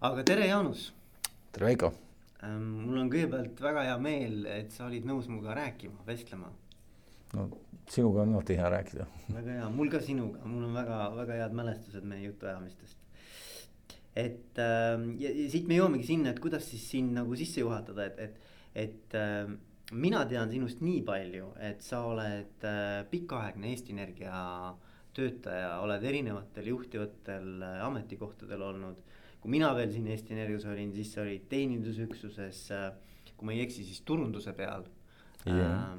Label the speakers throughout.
Speaker 1: aga tere, Jaanus.
Speaker 2: tere, Veiko.
Speaker 1: mul on kõigepealt väga hea meel, et sa olid nõus minuga rääkima, vestlema.
Speaker 2: no sinuga on alati hea rääkida.
Speaker 1: väga hea, mul ka sinuga, mul on väga-väga head mälestused meie jutuajamistest. et äh, ja, ja siit me jõuamegi sinna, et kuidas siis siin nagu sisse juhatada, et, et, et äh, mina tean sinust nii palju, et sa oled äh, pikaaegne Eesti Energia töötaja, oled erinevatel juhtivatel äh, ametikohtadel olnud kui mina veel siin Eesti Energias olin, siis sa olid teenindusüksuses, äh, kui ma ei eksi, siis turunduse peal. Yeah..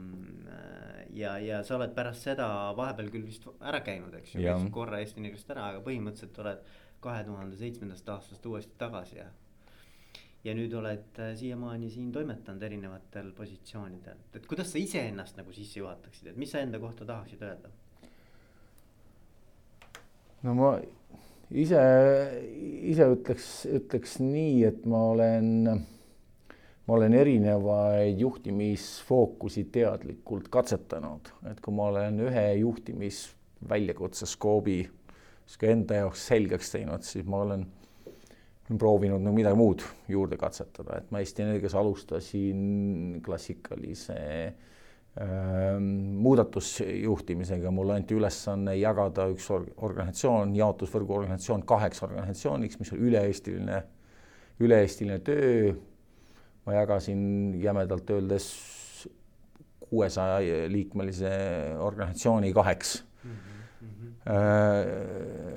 Speaker 1: ja, ja sa oled pärast seda vahepeal küll vist ära käinud, eks ju, käisid korra Eesti Energiast ära, aga põhimõtteliselt oled kahe tuhande seitsmendast aastast uuesti tagasi ja. ja nüüd oled äh, siiamaani siin toimetanud erinevatel positsioonidel, et kuidas sa iseennast nagu sisse juhataksid, et mis sa enda kohta tahaksid öelda?
Speaker 2: no ma ise, ise ütleks, ütleks nii, et ma olen, ma olen erinevaid juhtimisfookusi teadlikult katsetanud, et kui ma olen ühe juhtimisväljakutse skoobi enda jaoks selgeks teinud, siis ma olen proovinud nagu midagi muud juurde katsetada, et ma Eesti Energias alustasin klassikalise äh, muudatusjuhtimisega mulle anti ülesanne jagada üks organisatsioon, jaotusvõrgu organisatsioon kaheks organisatsiooniks, mis on üle-eestiline, üle-eestiline töö. ma jagasin jämedalt öeldes kuuesaja liikmelise organisatsiooni kaheks mm. -hmm.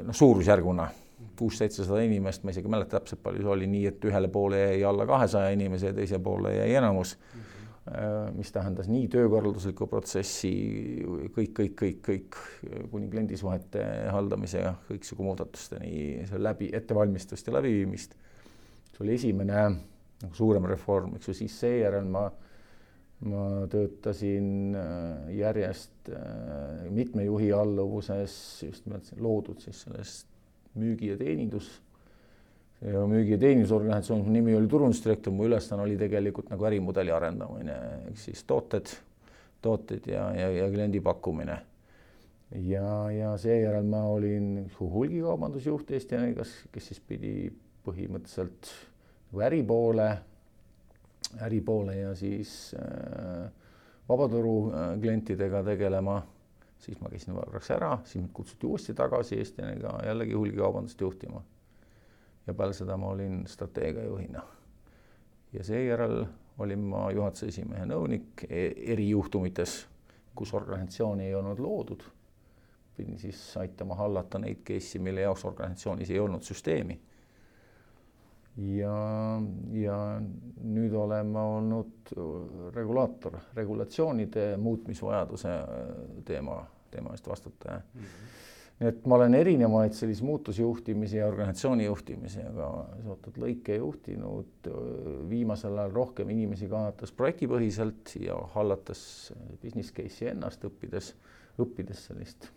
Speaker 2: noh, suurusjärguna kuus-seitsesada inimest, ma isegi ei mäleta täpselt, palju see oli, nii et ühele poole jäi alla kahesaja inimese ja teise poole jäi enamus mm. -hmm mis tähendas nii töökorralduslikku protsessi, kõik, kõik, kõik, kõik kuni kliendisuhete haldamisega, kõiksugu muudatusteni, see läbi, ettevalmistust ja läbiviimist. see oli esimene nagu suurem reform, eks ju, siis seejärel ma, ma töötasin äh, järjest äh, mitme juhi alluvuses just nimelt loodud siis selles müügi ja teenindus ja müügi- ja teenindusorganisatsioon, mu nimi oli turundusdirektor, mu ülesanne oli tegelikult nagu ärimudeli arendamine, ehk siis tooted, tooted ja, ja, ja kliendi pakkumine. ja, ja seejärel ma olin hulgikaubandusjuht Eesti Energias, kes siis pidi põhimõtteliselt nagu äripoole, äripoole ja siis äh, vabaturu äh, klientidega tegelema siis ma käisin korraks ära, siis mind kutsuti uuesti tagasi Eesti Energia jällegi hulgikaubandust juhtima ja peale seda ma olin strateegiajuhina. ja seejärel olin ma juhatuse esimehe nõunik e erijuhtumites, kus organisatsiooni ei olnud loodud. pidin siis aitama hallata neid case'i, mille jaoks organisatsioonis ei olnud süsteemi. ja, ja nüüd olen ma olnud regulaator, regulatsioonide muutmisvajaduse teema, teema eest vastutaja mm. -hmm nii et ma olen erinevaid selliseid muutusjuhtimisi ja organisatsiooni juhtimisega seotud lõike juhtinud, viimasel ajal rohkem inimesi kaasates projektipõhiselt ja hallates business case'i ennast, õppides, õppides sellist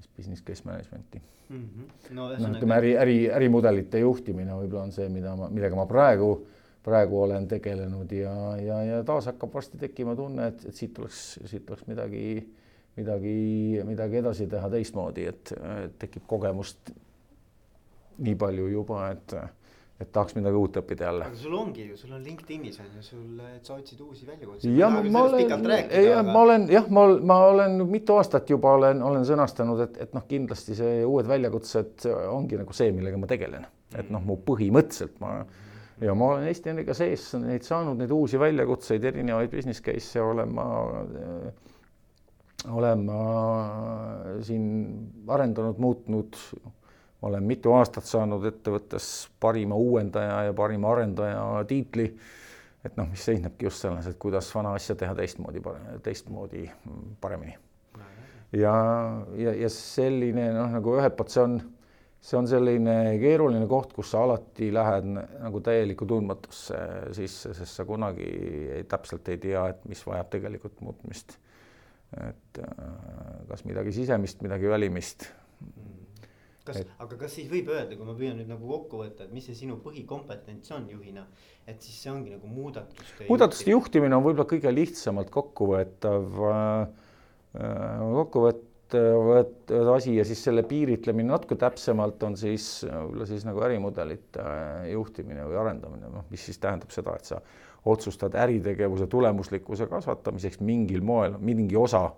Speaker 2: siis business case management'i mm. -hmm. no noh, ütleme äri, äri, ärimudelite juhtimine võib-olla on see, mida ma, millega ma praegu, praegu olen tegelenud ja, ja, ja taas hakkab varsti tekkima tunne, et, et siit tuleks, siit tuleks midagi midagi, midagi edasi teha teistmoodi, et tekib kogemust nii palju juba, et, et tahaks midagi uut õppida jälle.
Speaker 1: aga sul ongi ju, sul on LinkedIn'is on ju sul, sa otsid uusi väljakutseid.
Speaker 2: jah, ma olen, jah, ma olen jah, ma, ma olen mitu aastat juba olen, olen sõnastanud, et, et noh, kindlasti see uued väljakutsed ongi nagu see, millega ma tegelen, et noh, mu põhimõtteliselt ma ja ma olen Eesti Energia sees neid saanud, neid uusi väljakutseid, erinevaid business case'e olen ma äh, olen ma siin arendanud, muutnud, olen mitu aastat saanud ettevõttes parima uuendaja ja parima arendaja tiitli. et noh, mis seisnebki just selles, et kuidas vana asja teha teistmoodi, teistmoodi paremini. ja, ja, ja selline noh, nagu ühelt poolt see on, see on selline keeruline koht, kus sa alati lähed nagu täielikku tundmatusse sisse, sest sa kunagi ei, täpselt ei tea, et mis vajab tegelikult muutmist et äh, kas midagi sisemist, midagi välimist.
Speaker 1: kas, aga kas siis võib öelda, kui ma püüan nüüd nagu kokku võtta, et mis see sinu põhikompetents on juhina, et siis see ongi nagu muudatuste.
Speaker 2: muudatuste juhtimine on võib-olla kõige lihtsamalt kokkuvõetav äh,, kokkuvõt-, võt, asi ja siis selle piiritlemine natuke täpsemalt on siis võib-olla siis nagu ärimudelite juhtimine või arendamine, noh, mis siis tähendab seda, et sa otsustad äritegevuse tulemuslikkuse kasvatamiseks mingil moel mingi osa.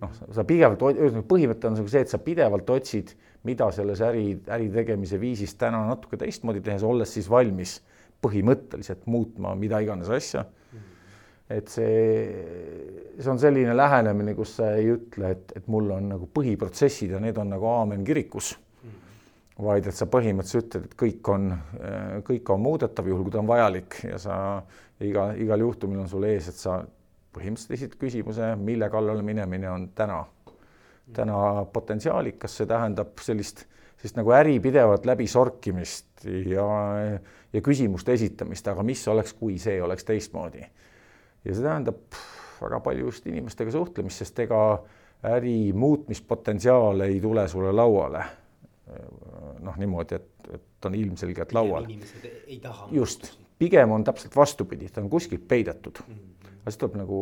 Speaker 2: noh, sa pidevalt, ühesõnaga põhimõte on nagu see, et sa pidevalt otsid, mida selles äri, äri tegemise viisis täna natuke teistmoodi tehes, olles siis valmis põhimõtteliselt muutma mida iganes asja. et see, see on selline lähenemine, kus sa ei ütle, et, et mul on nagu põhiprotsessid ja need on nagu aamen kirikus. vaid et sa põhimõtteliselt ütled, et kõik on, kõik on muudetav, juhul kui ta on vajalik ja sa iga, igal juhtumil on sul ees, et sa põhimõtteliselt esitad küsimuse, mille kallale minemine on täna, täna potentsiaalikas, see tähendab sellist, sellist nagu äri pidevat läbisorkimist ja, ja küsimuste esitamist, aga mis oleks, kui see oleks teistmoodi ja see tähendab väga palju just inimestega suhtlemist, sest ega äri muutmispotentsiaal ei tule sulle lauale. noh, niimoodi, et, et on ilmselgelt laual.
Speaker 1: inimesed ei taha.
Speaker 2: just, pigem on täpselt vastupidi, ta on kuskilt peidetud aga siis tuleb nagu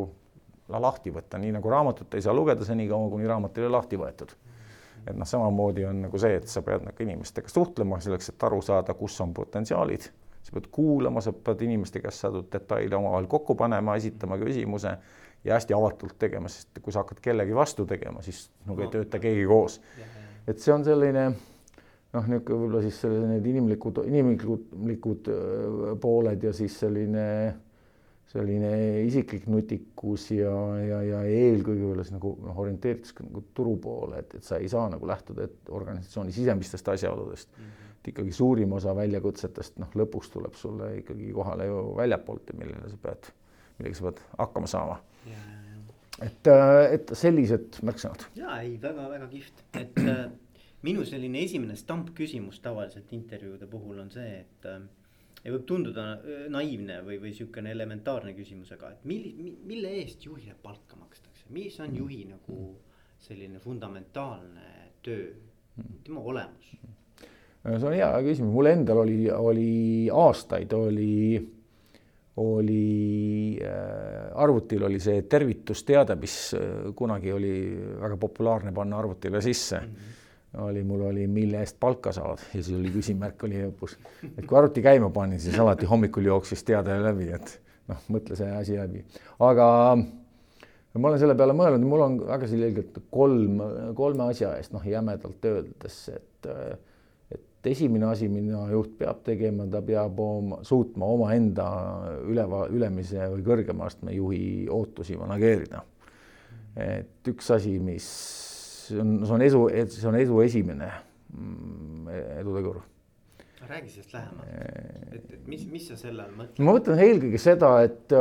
Speaker 2: lahti võtta, nii nagu raamatut ei saa lugeda senikaua, kuni raamat ei ole lahti võetud. et noh, samamoodi on nagu see, et sa pead nagu inimestega suhtlema selleks, et aru saada, kus on potentsiaalid sa pead kuulama, sa pead inimeste käest saadud detaile omavahel kokku panema, esitama küsimuse ja hästi avatult tegema, sest kui sa hakkad kellegi vastu tegema, siis nagu no, ei tööta keegi koos. et see on selline noh, niisugune võib-olla siis selle, need inimlikud, inimlikud pooled ja siis selline, selline isiklik nutikus ja, ja, ja eelkõige võib-olla siis nagu noh, orienteeritus nagu turu poole, et, et sa ei saa nagu lähtuda organisatsiooni sisemistest asjaoludest mm. -hmm et ikkagi suurim osa väljakutsetest, noh, lõpuks tuleb sulle ikkagi kohale ju väljapoolt ja millele sa pead, millega sa pead hakkama saama. et, äh, et sellised märksõnad.
Speaker 1: ja ei väga,, väga-väga kihvt, et äh, minu selline esimene stampküsimus tavaliselt intervjuude puhul on see, et äh, ja võib tunduda äh, naiivne või, või sihukene elementaarne küsimus, aga et milli-, mille eest juhile palka makstakse, mis on juhi nagu selline fundamentaalne töö, tema olemus
Speaker 2: see on hea küsimus, mul endal oli, oli aastaid oli, oli äh, arvutil oli see tervitusteade, mis äh, kunagi oli väga populaarne panna arvutile sisse mm. -hmm. Oli, mul oli, mille eest palka saad. Ja siis oli küsimärk oli lõpus, et kui arvuti käima panin, siis alati hommikul jooksis teade läbi, et noh, mõtle see asi läbi, aga ma olen selle peale mõelnud, mul on väga selgelt kolm, kolme asja eest noh, jämedalt öeldes, et et esimene asi, mida juht peab tegema, ta peab oma, suutma omaenda üleva, ülemise või kõrgema astme juhi ootusi manageerida. et üks asi, mis on, see on edu, see on edu esimene mm, edutegur.
Speaker 1: räägi sellest lähemalt, et, et mis, mis sa selle all mõtled?
Speaker 2: ma mõtlen eelkõige seda, et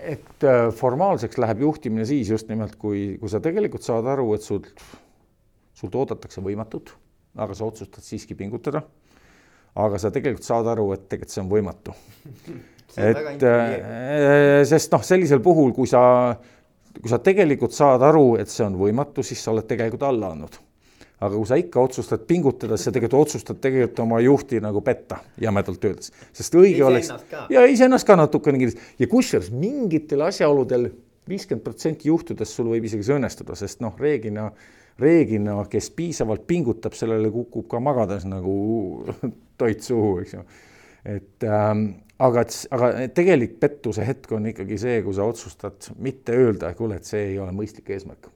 Speaker 2: et formaalseks läheb juhtimine siis just nimelt, kui, kui sa tegelikult saad aru, et sult, sult oodatakse võimatut aga sa otsustad siiski pingutada. aga sa tegelikult saad aru, et tegelikult see on võimatu et äh, sest noh, sellisel puhul, kui sa, kui sa tegelikult saad aru, et see on võimatu, siis sa oled tegelikult alla andnud. aga kui sa ikka otsustad pingutada, siis sa tegelikult otsustad tegelikult oma juhti nagu petta, jämedalt öeldes, sest õige oleks ja iseennast ka natukene kindlasti ja kusjuures mingitel asjaoludel viiskümmend protsenti juhtudest sul võib isegi see õnnestuda, sest noh, reeglina reeglina, kes piisavalt pingutab, sellele kukub ka magades nagu toit suhu, eks ju. Et ähm, aga, aga tegelik pettuse hetk on ikkagi see, kui sa otsustad mitte öelda, kuule, et see ei ole mõistlik eesmärk.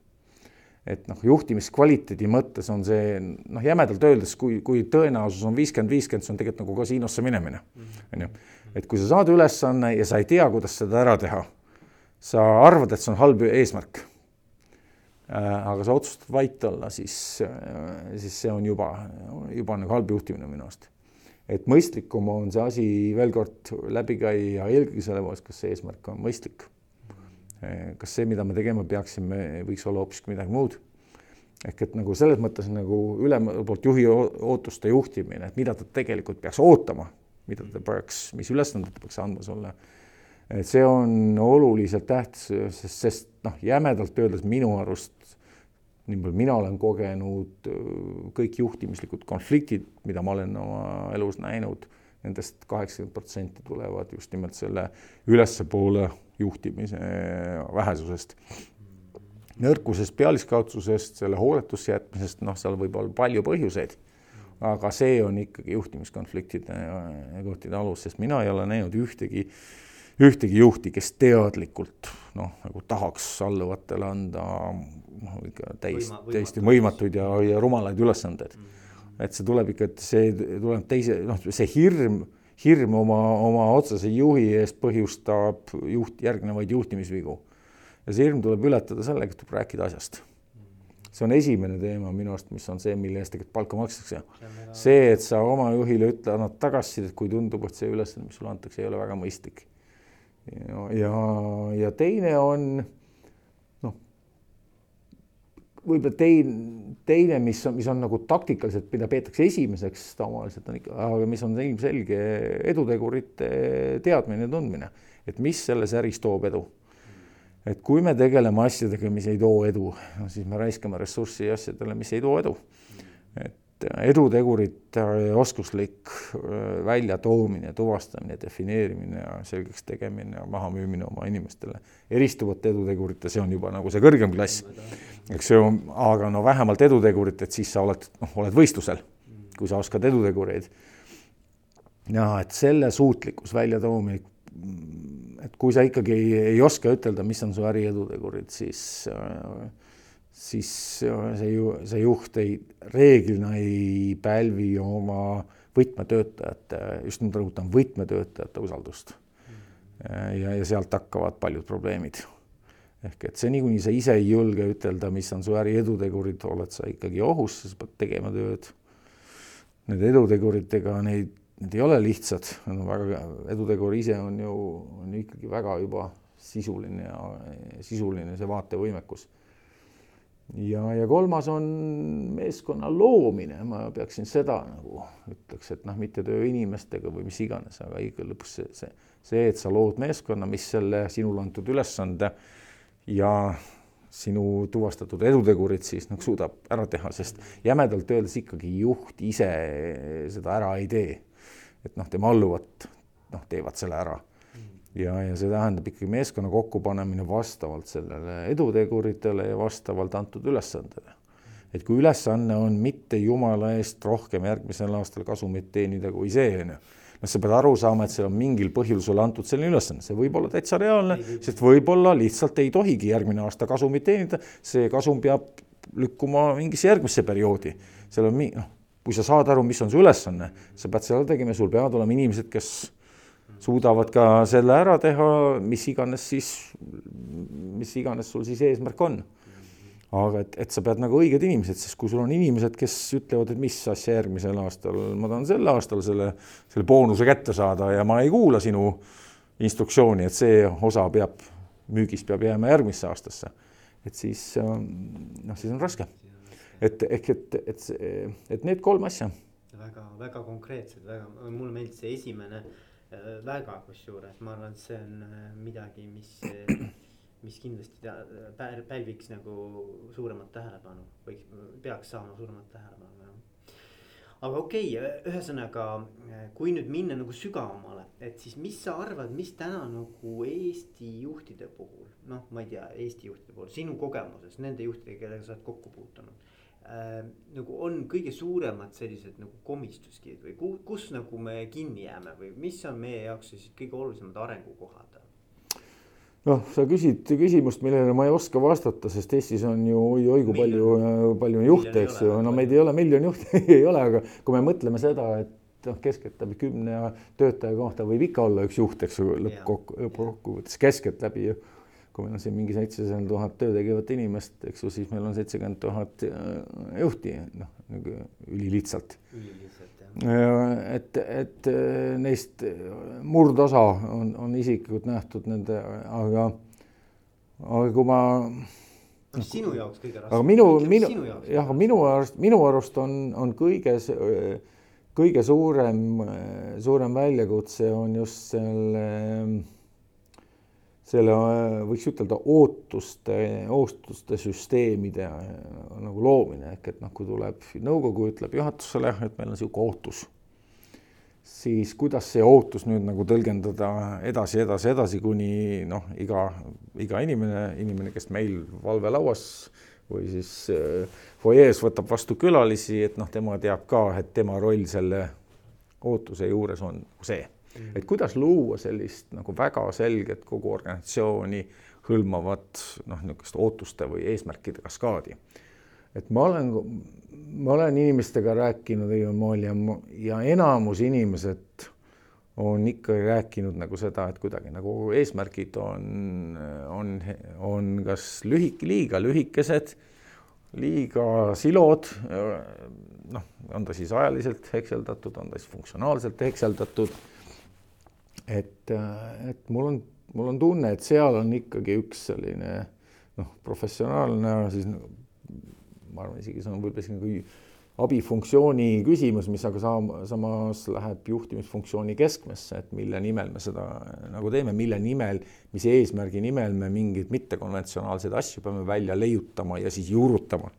Speaker 2: et noh, juhtimiskvaliteedi mõttes on see noh, jämedalt öeldes, kui, kui tõenäosus on viiskümmend, viiskümmend, see on tegelikult nagu kasiinosse minemine, on ju. et kui sa saad ülesanne ja sa ei tea, kuidas seda ära teha, sa arvad, et see on halb eesmärk Äh, aga sa otsustad vait olla, siis, äh, siis see on juba, juba nagu halb juhtimine minu arust. Et mõistlikum on see asi veel kord läbi käia eelkõige selle poolest, kas see eesmärk on mõistlik. Äh, kas see, mida me tegema peaksime, võiks olla hoopiski midagi muud. ehk et nagu selles mõttes nagu ülema poolt juhi ootuste juhtimine, et mida ta tegelikult peaks ootama, mida ta peaks, mis ülesanded ta peaks andma sulle et see on oluliselt tähtis, sest, sest noh, jämedalt öeldes minu arust nii palju mina olen kogenud, kõik juhtimislikud konfliktid, mida ma olen oma elus näinud nendest, nendest kaheksakümmend protsenti tulevad just nimelt selle ülespoole juhtimise vähesusest. nõrkusest, pealiskaudsusest, selle hooletusse jätmisest, noh, seal võib olla palju põhjuseid. aga see on ikkagi juhtimiskonfliktide kohtide alus, sest mina ei ole näinud ühtegi, ühtegi juhti, kes teadlikult noh, nagu tahaks alluvatele anda noh, ikka täiesti, täiesti võimatuid ja, ja rumalaid ülesandeid mm. -hmm. et see tuleb ikka, et see tuleb teise, noh, see hirm, hirm oma, oma otsese juhi eest põhjustab juht, järgnevaid juhtimisvigu ja see hirm tuleb ületada sellega, et tuleb rääkida asjast. see on esimene teema minu arust, mis on see, mille eest tegelikult palka makstakse. see, et sa oma juhile ütle, annad tagasisidet, kui tundub, et see ülesanne, mis sulle antakse, ei ole väga mõistlik. Ja, ja, ja teine on noh, võib-olla teine, teine, mis on, mis on nagu taktikaliselt, mida peetakse esimeseks tavaliselt on ikka, aga mis on ilmselge edutegurite teadmine tundmine, et mis selles äris toob edu et kui me tegeleme asjadega, mis ei too edu, no siis me raiskame ressurssi asjadele, mis ei too edu. Edutegurite oskuslik äh, väljatoomine, tuvastamine, defineerimine ja selgeks tegemine ja mahamüümine oma inimestele eristuvate edutegurite, see on juba nagu see kõrgem klass. eks ju, aga no vähemalt edutegurit, et siis sa oled, noh, oled võistlusel, kui sa oskad edutegureid. ja et selle suutlikkus väljatoomine et kui sa ikkagi ei, ei oska ütelda, mis on su äri edutegurid, siis, siis see ju, see juht ei, reeglina ei pälvi oma võtmetöötajate, just nüüd rõhutan, võtmetöötajate usaldust. ja, ja sealt hakkavad paljud probleemid. ehk et seni, kuni sa ise ei julge ütelda, mis on su äri edutegurid, oled sa ikkagi ohus, sa pead tegema tööd. Nende eduteguritega neid need ei ole lihtsad, nad on väga, edutegur ise on ju, on ikkagi väga juba sisuline ja sisuline see vaatevõimekus. Ja, ja kolmas on meeskonna loomine, ma peaksin seda nagu ütleks, et noh, mitte töö inimestega või mis iganes, aga ikka lõpuks see, see, see, et sa lood meeskonna, mis selle sinule antud ülesande ja sinu tuvastatud edutegurid siis nagu suudab ära teha, sest jämedalt öeldes ikkagi juht ise seda ära ei tee et noh, tema alluvad noh, teevad selle ära. Ja, ja see tähendab ikkagi meeskonna kokkupanemine vastavalt sellele eduteguritele ja vastavalt antud ülesandele. et kui ülesanne on mitte jumala eest rohkem järgmisel aastal kasumit teenida kui see, on ju noh, sa pead aru saama, et seal on mingil põhjusel sulle antud selline ülesanne, see võib olla täitsa reaalne, sest võib-olla lihtsalt ei tohigi järgmine aasta kasumit teenida, see kasum peab lükkuma mingisse järgmisse perioodi. seal on noh, kui sa saad aru, mis on su ülesanne, sa pead seda tegema, sul peavad olema inimesed, kes suudavad ka selle ära teha, mis iganes siis, mis iganes sul siis eesmärk on. aga et, et sa pead nagu õiged inimesed, sest kui sul on inimesed, kes ütlevad, et mis asja järgmisel aastal, ma tahan sel aastal selle, selle boonuse kätte saada ja ma ei kuula sinu instruktsiooni, et see osa peab, müügist peab jääma järgmisse aastasse. et siis noh, siis on raske et ehk et, et, et need kolm asja.
Speaker 1: väga-väga konkreetsed, väga, mulle meeldis see esimene väga kusjuures, ma arvan, et see on äh, midagi, mis, mis kindlasti pälviks nagu suuremat tähelepanu, võiks, peaks saama suuremat tähelepanu, jah. aga okei okay,, ühesõnaga, kui nüüd minna nagu sügavamale, et siis mis sa arvad, mis täna nagu Eesti juhtide puhul, noh, ma ei tea, Eesti juhtide puhul, sinu kogemuses, nende juhtidega, kellega sa oled kokku puutunud äh, nagu on kõige suuremad sellised nagu komistuskivid või ku, kus nagu me kinni jääme või mis on meie jaoks siis kõige olulisemad arengukohad?
Speaker 2: noh, sa küsid küsimust, millele ma ei oska vastata, sest Eestis on ju oi-oi kui palju, palju juhte, eks ju, no meid ei ole, miljon juhti ei ole, aga kui me mõtleme seda, et noh, keskeltläbi kümne töötaja kohta võib ikka olla üks juht, eks ju, lõppkokku, lõppkokkuvõttes keskeltläbi ju kui meil on siin mingi seitsesada tuhat töö tegevat inimest, eks ju, siis meil on seitsekümmend tuhat äh, juhti, noh, nagu ülilihtsalt. et, et äh, neist murdosa on, on isiklikult nähtud nende, aga, aga kui ma
Speaker 1: mis sinu jaoks kõige raskem?
Speaker 2: aga minu, minu, jah, minu arust, minu arust on, on kõige, kõige suurem, suurem väljakutse on just selle selle võiks ütelda ootuste, ootuste süsteemide äh, nagu loomine. Ehk et noh, kui tuleb nõukogu ütleb juhatusele, et meil on niisugune ootus, siis kuidas see ootus nüüd nagu tõlgendada edasi, edasi, edasi, kuni noh, iga, iga inimene, inimene, kes meil valvelauas või siis äh, fuajees võtab vastu külalisi, et noh, tema teab ka, et tema roll selle ootuse juures on see et kuidas luua sellist nagu väga selget kogu organisatsiooni hõlmavat noh, niisugust ootuste või eesmärkide kaskaadi. et ma olen ma olen inimestega rääkinud õigemal moel ja, ja enamus inimesed on ikkagi rääkinud nagu seda, et kuidagi nagu eesmärgid on, on, on kas lühik-, liiga lühikesed, liiga silod, noh, on ta siis ajaliselt hekseldatud, on ta siis funktsionaalselt hekseldatud. Et, et mul on, mul on tunne, et seal on ikkagi üks selline noh, professionaalne siis ma arvan, isegi see on võib-olla isegi nagu abifunktsiooni küsimus, mis aga saam, samas läheb juhtimisfunktsiooni keskmesse, et mille nimel me seda nagu teeme, mille nimel, mis eesmärgi nimel me mingeid mittekonventsionaalseid asju peame välja leiutama ja siis juurutama.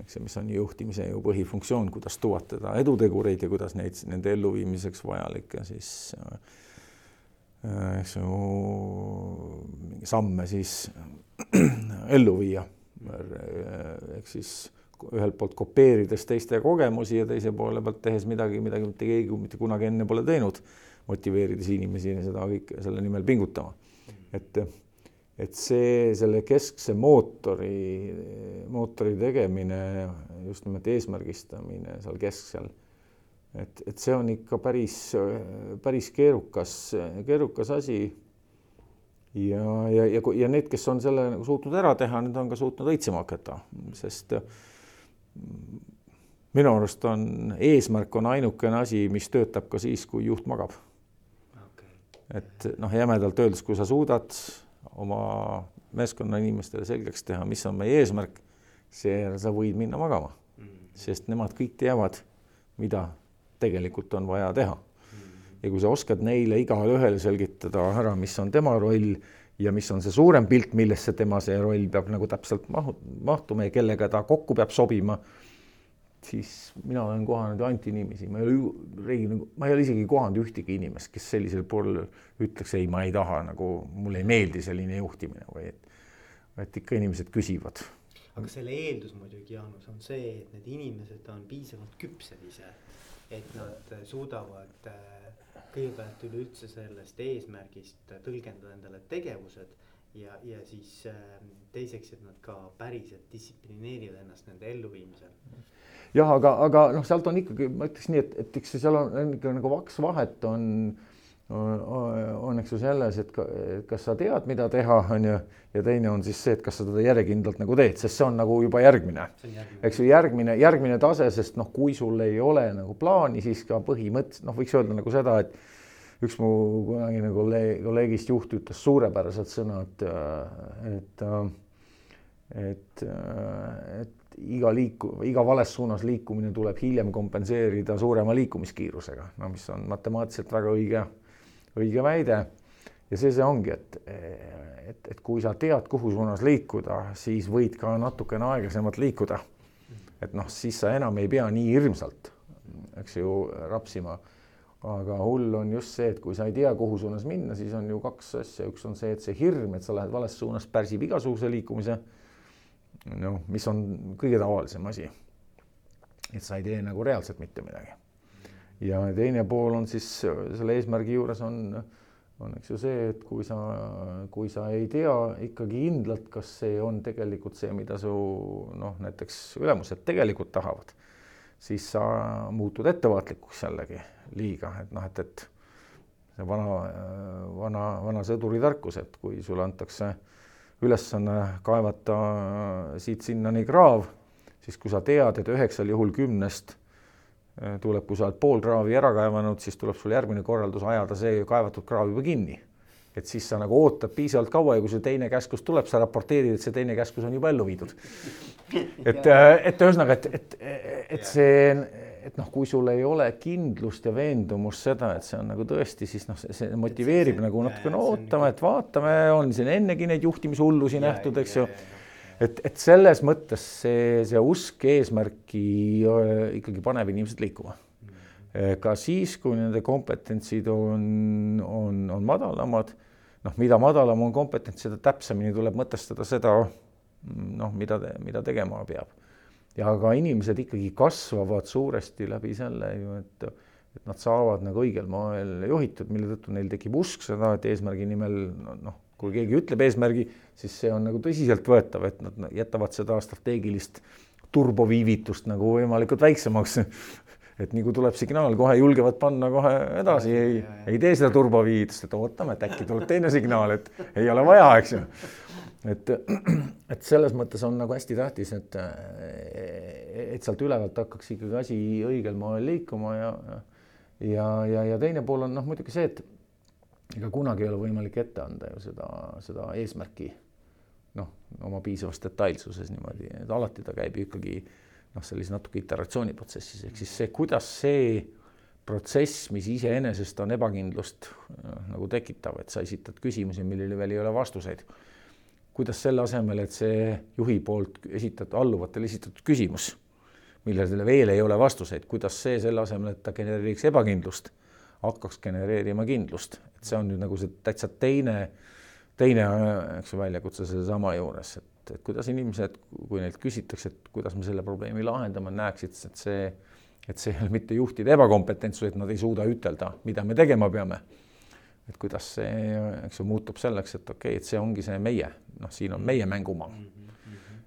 Speaker 2: eks see, mis on juhtimise ju põhifunktsioon, kuidas tuvatada edutegureid ja kuidas neid nende elluviimiseks vajalikke siis äh, eks ju samme siis ellu viia Äh, ehk siis ühelt poolt kopeerides teiste kogemusi ja teise poole pealt tehes midagi, midagi mitte keegi mitte kunagi enne pole teinud, motiveerides inimesi seda kõike selle nimel pingutama. et, et see, selle keskse mootori, mootori tegemine, just nimelt eesmärgistamine seal kesksel, et, et see on ikka päris, päris keerukas, keerukas asi. Ja, ja, ja, ja need, kes on selle nagu suutnud ära teha, need on ka suutnud õitsema hakata, sest mm, minu arust on eesmärk on ainukene asi, mis töötab ka siis, kui juht magab. Okay.. et noh, jämedalt öeldes, kui sa suudad oma meeskonna inimestele selgeks teha, mis on meie eesmärk, seejärel sa võid minna magama. Mm, -hmm. sest nemad kõik teavad, mida tegelikult on vaja teha. Ja kui sa oskad neile igale ühele selgitada ära, mis on tema roll ja mis on see suurem pilt, millesse tema see roll peab nagu täpselt mahu-, mahtuma ja kellega ta kokku peab sobima, siis mina olen kohanud ju ainult inimesi, ma ei ole, Rein, ma ei ole isegi kohanud ühtegi inimest, kes sellisel puhul ütleks, ei, ma ei taha nagu, mulle ei meeldi selline juhtimine või et, et ikka inimesed küsivad.
Speaker 1: aga selle eeldus muidugi, Jaanus, on see, et need inimesed on piisavalt küpsed ise, et nad suudavad äh, kõigepealt üleüldse sellest eesmärgist tõlgendada endale tegevused ja, ja siis ähm, teiseks, et nad ka päriselt distsiplineerivad ennast nende elluviimisel.
Speaker 2: jah, aga, aga noh, sealt on ikkagi, ma ütleks nii, et, et eks seal on ikka nagu kaks vahet on on, eks ju selles, et ka, kas sa tead, mida teha, on ju, ja teine on siis see, et kas sa teda järjekindlalt nagu teed, sest see on nagu juba järgmine. eks ju, järgmine, järgmine tase, sest noh, kui sul ei ole nagu plaani, siis ka põhimõtteliselt noh, võiks öelda nagu seda, et üks mu kunagine kolleeg, kolleegist juht ütles suurepärased sõnad, et, et, et iga liiku-, iga vales suunas liikumine tuleb hiljem kompenseerida suurema liikumiskiirusega, no mis on matemaatiliselt väga õige õige väide. ja see see ongi, et, et, et kui sa tead, kuhu suunas liikuda, siis võid ka natukene aeglasemalt liikuda. et noh, siis sa enam ei pea nii hirmsalt, eks ju, rapsima. aga hull on just see, et kui sa ei tea, kuhu suunas minna, siis on ju kaks asja, üks on see, et see hirm, et sa lähed vales suunas, pärsib igasuguse liikumise. noh, mis on kõige tavalisem asi. et sa ei tee nagu reaalselt mitte midagi ja teine pool on siis selle eesmärgi juures on, on eks ju see, et kui sa, kui sa ei tea ikkagi kindlalt, kas see on tegelikult see, mida su noh, näiteks ülemused tegelikult tahavad, siis sa muutud ettevaatlikuks jällegi liiga, et noh, et, et see vana, vana, vana sõduri tarkus, et kui sulle antakse ülesanne kaevata siit-sinnani kraav, siis kui sa tead, et üheksal juhul kümnest tuleb, kui sa oled pool kraavi ära kaevanud, siis tuleb sul järgmine korraldus ajada see kaevatud kraav juba kinni. et siis sa nagu ootad piisavalt kaua ja kui see teine käskus tuleb, sa raporteerid, et see teine käskus on juba ellu viidud. et, äh, et ühesõnaga, et, et, et see, et noh, kui sul ei ole kindlust ja veendumust seda, et see on nagu tõesti, siis noh, see motiveerib see, nagu natukene ootama, et vaatame, on siin ennegi neid juhtimishullusi nähtud, eks ju et, et selles mõttes see, see usk eesmärki ikkagi paneb inimesed liikuma. ka siis, kui nende kompetentsid on, on, on madalamad, noh, mida madalam on kompetents, seda täpsemini tuleb mõtestada seda, noh, mida, mida tegema peab. ja ka inimesed ikkagi kasvavad suuresti läbi selle ju, et, et nad saavad nagu õigel moel juhitud, mille tõttu neil tekib usk seda, et eesmärgi nimel noh, kui keegi ütleb eesmärgi, siis see on nagu tõsiseltvõetav, et nad jätavad seda strateegilist turboviivitust nagu võimalikult väiksemaks et nii kui tuleb signaal, kohe julgevad panna kohe edasi, ei, ei tee seda turboviivitust, et ootame, et äkki tuleb teine signaal, et ei ole vaja, eks ju. et, et selles mõttes on nagu hästi tähtis, et, et sealt ülevalt hakkaks ikkagi asi õigel moel liikuma ja, ja, ja, ja teine pool on noh, muidugi see, et ega kunagi ei ole võimalik ette anda ju seda, seda eesmärki noh, oma piisavas detailsuses niimoodi, et alati ta käib ju ikkagi noh, sellise natuke iteratsiooniprotsessis, ehk siis see, kuidas see protsess, mis iseenesest on ebakindlust noh, nagu tekitav, et sa esitad küsimusi, millele veel ei ole vastuseid. kuidas selle asemel, et see juhi poolt esitatud, alluvatele esitatud küsimus, millele veel ei ole vastuseid, kuidas see selle asemel, et ta genereeriks ebakindlust, hakkaks genereerima kindlust, et see on nüüd nagu see täitsa teine, teine, eks ju, väljakutse sellesama juures, et et, kuidas inimesed, kui neilt küsitakse, et kuidas me selle probleemi lahendame, näeksid, et see, et see ei ole mitte juhtide ebakompetentsus, et nad ei suuda ütelda, mida me tegema peame. et kuidas see, eks ju, muutub selleks, et okei okay,, et see ongi see meie, noh, siin on meie mängumaa.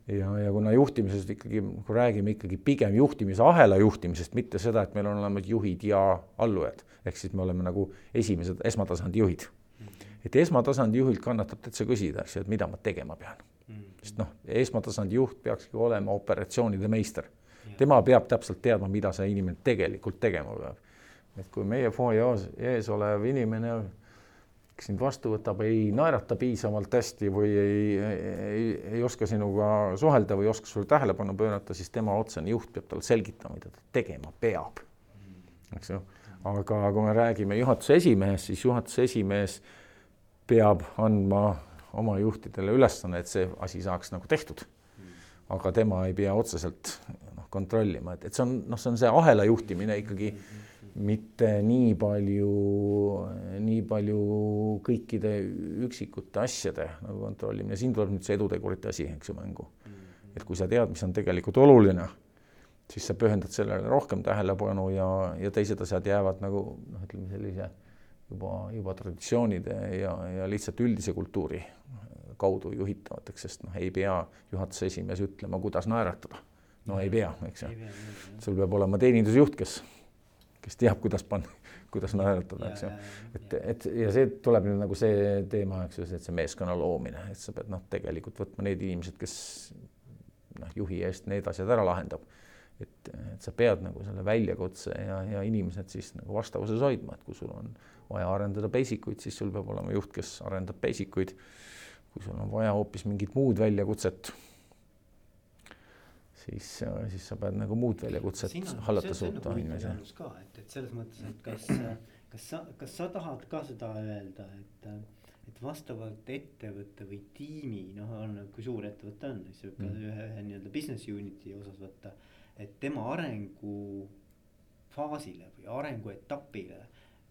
Speaker 2: Ja, ja kuna juhtimisest ikkagi, kui räägime ikkagi pigem juhtimisahela juhtimisest, mitte seda, et meil on olemas juhid ja allujad, ehk siis me oleme nagu esimesed esmatasandi juhid. et esmatasandi juhilt kannatab täitsa küsida, eks ju, et mida ma tegema pean sest noh, esmatasandi juht peakski olema operatsioonide meister. tema peab täpselt teadma, mida see inimene tegelikult tegema peab. et kui meie fuajees ees olev inimene, kes sind vastu võtab, ei naerata piisavalt hästi või ei, ei, ei oska sinuga suhelda või ei oska sulle tähelepanu pöörata, siis tema otsene juht peab talle selgitama, mida ta tegema peab. eks ju, aga kui me räägime juhatuse esimehest, siis juhatuse esimees peab andma oma juhtidele ülesanne, et see asi saaks nagu tehtud. aga tema ei pea otseselt noh, kontrollima, et, et see on noh, see on see ahela juhtimine ikkagi mitte nii palju, nii palju kõikide üksikute asjade nagu kontrollimine, siin tuleb nüüd see edutegurite asi, eks ju, mängu. et kui sa tead, mis on tegelikult oluline, siis sa pühendad sellele rohkem tähelepanu ja, ja teised asjad jäävad nagu noh, ütleme sellise juba, juba traditsioonide ja, ja lihtsalt üldise kultuuri kaudu juhitavateks, sest noh, ei pea juhatuse esimees ütlema, kuidas naeratada. no ei pea, eks ju. sul peab olema teenindusjuht, kes, kes teab, kuidas panna, kuidas naeratada, eks ju. et, et ja see tuleb nüüd nagu see teema, eks ju, et see meeskonna loomine, et sa pead noh, tegelikult võtma need inimesed, kes noh, juhi eest need asjad ära lahendab et, et sa pead nagu selle väljakutse ja, ja inimesed siis nagu vastavuses hoidma, et kui sul on vaja arendada basic uid, siis sul peab olema juht, kes arendab basic uid. kui sul on vaja hoopis mingit muud väljakutset, siis, siis sa pead nagu muud väljakutset hallata suutma
Speaker 1: nagu inimese. ka, et, et selles mõttes, et kas, kas sa, kas sa tahad ka seda öelda, et et vastavalt ettevõtte või tiimi, noh, on, kui suur ettevõte on, siis võib ka mm. ühe, ühe nii-öelda business unit'i osas võtta et tema arengufaasile või arenguetapile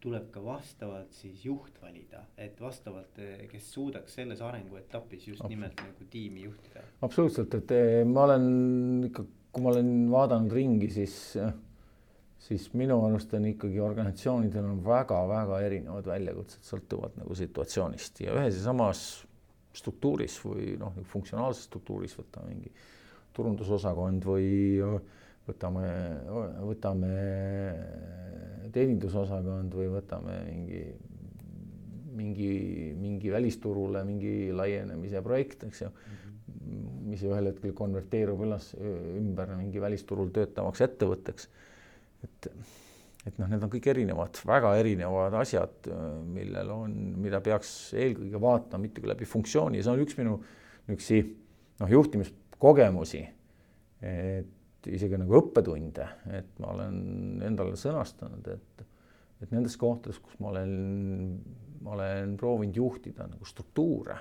Speaker 1: tuleb ka vastavalt siis juht valida, et vastavalt, kes suudaks selles arenguetapis just nimelt nagu tiimi juhtida.
Speaker 2: absoluutselt, et eh, ma olen ikka, kui ma olen vaadanud ringi, siis, siis minu arust on ikkagi organisatsioonidel on väga-väga erinevad väljakutsed, sõltuvad nagu situatsioonist ja ühes ja samas struktuuris või noh, funktsionaalses struktuuris võtame mingi turundusosakond või võtame, võtame teenindusosakond või võtame mingi, mingi, mingi välisturule mingi laienemise projekt, eks ju mm, -hmm. mis ühel hetkel konverteerub üles, ümber mingi välisturul töötavaks ettevõtteks. et, et noh, need on kõik erinevad, väga erinevad asjad, millel on, mida peaks eelkõige vaatama mitte kui läbi funktsiooni see on üks minu niisuguseid noh, juhtimis kogemusi, et isegi nagu õppetunde, et ma olen endale sõnastanud, et, et nendes kohtades, kus ma olen, ma olen proovinud juhtida nagu struktuure,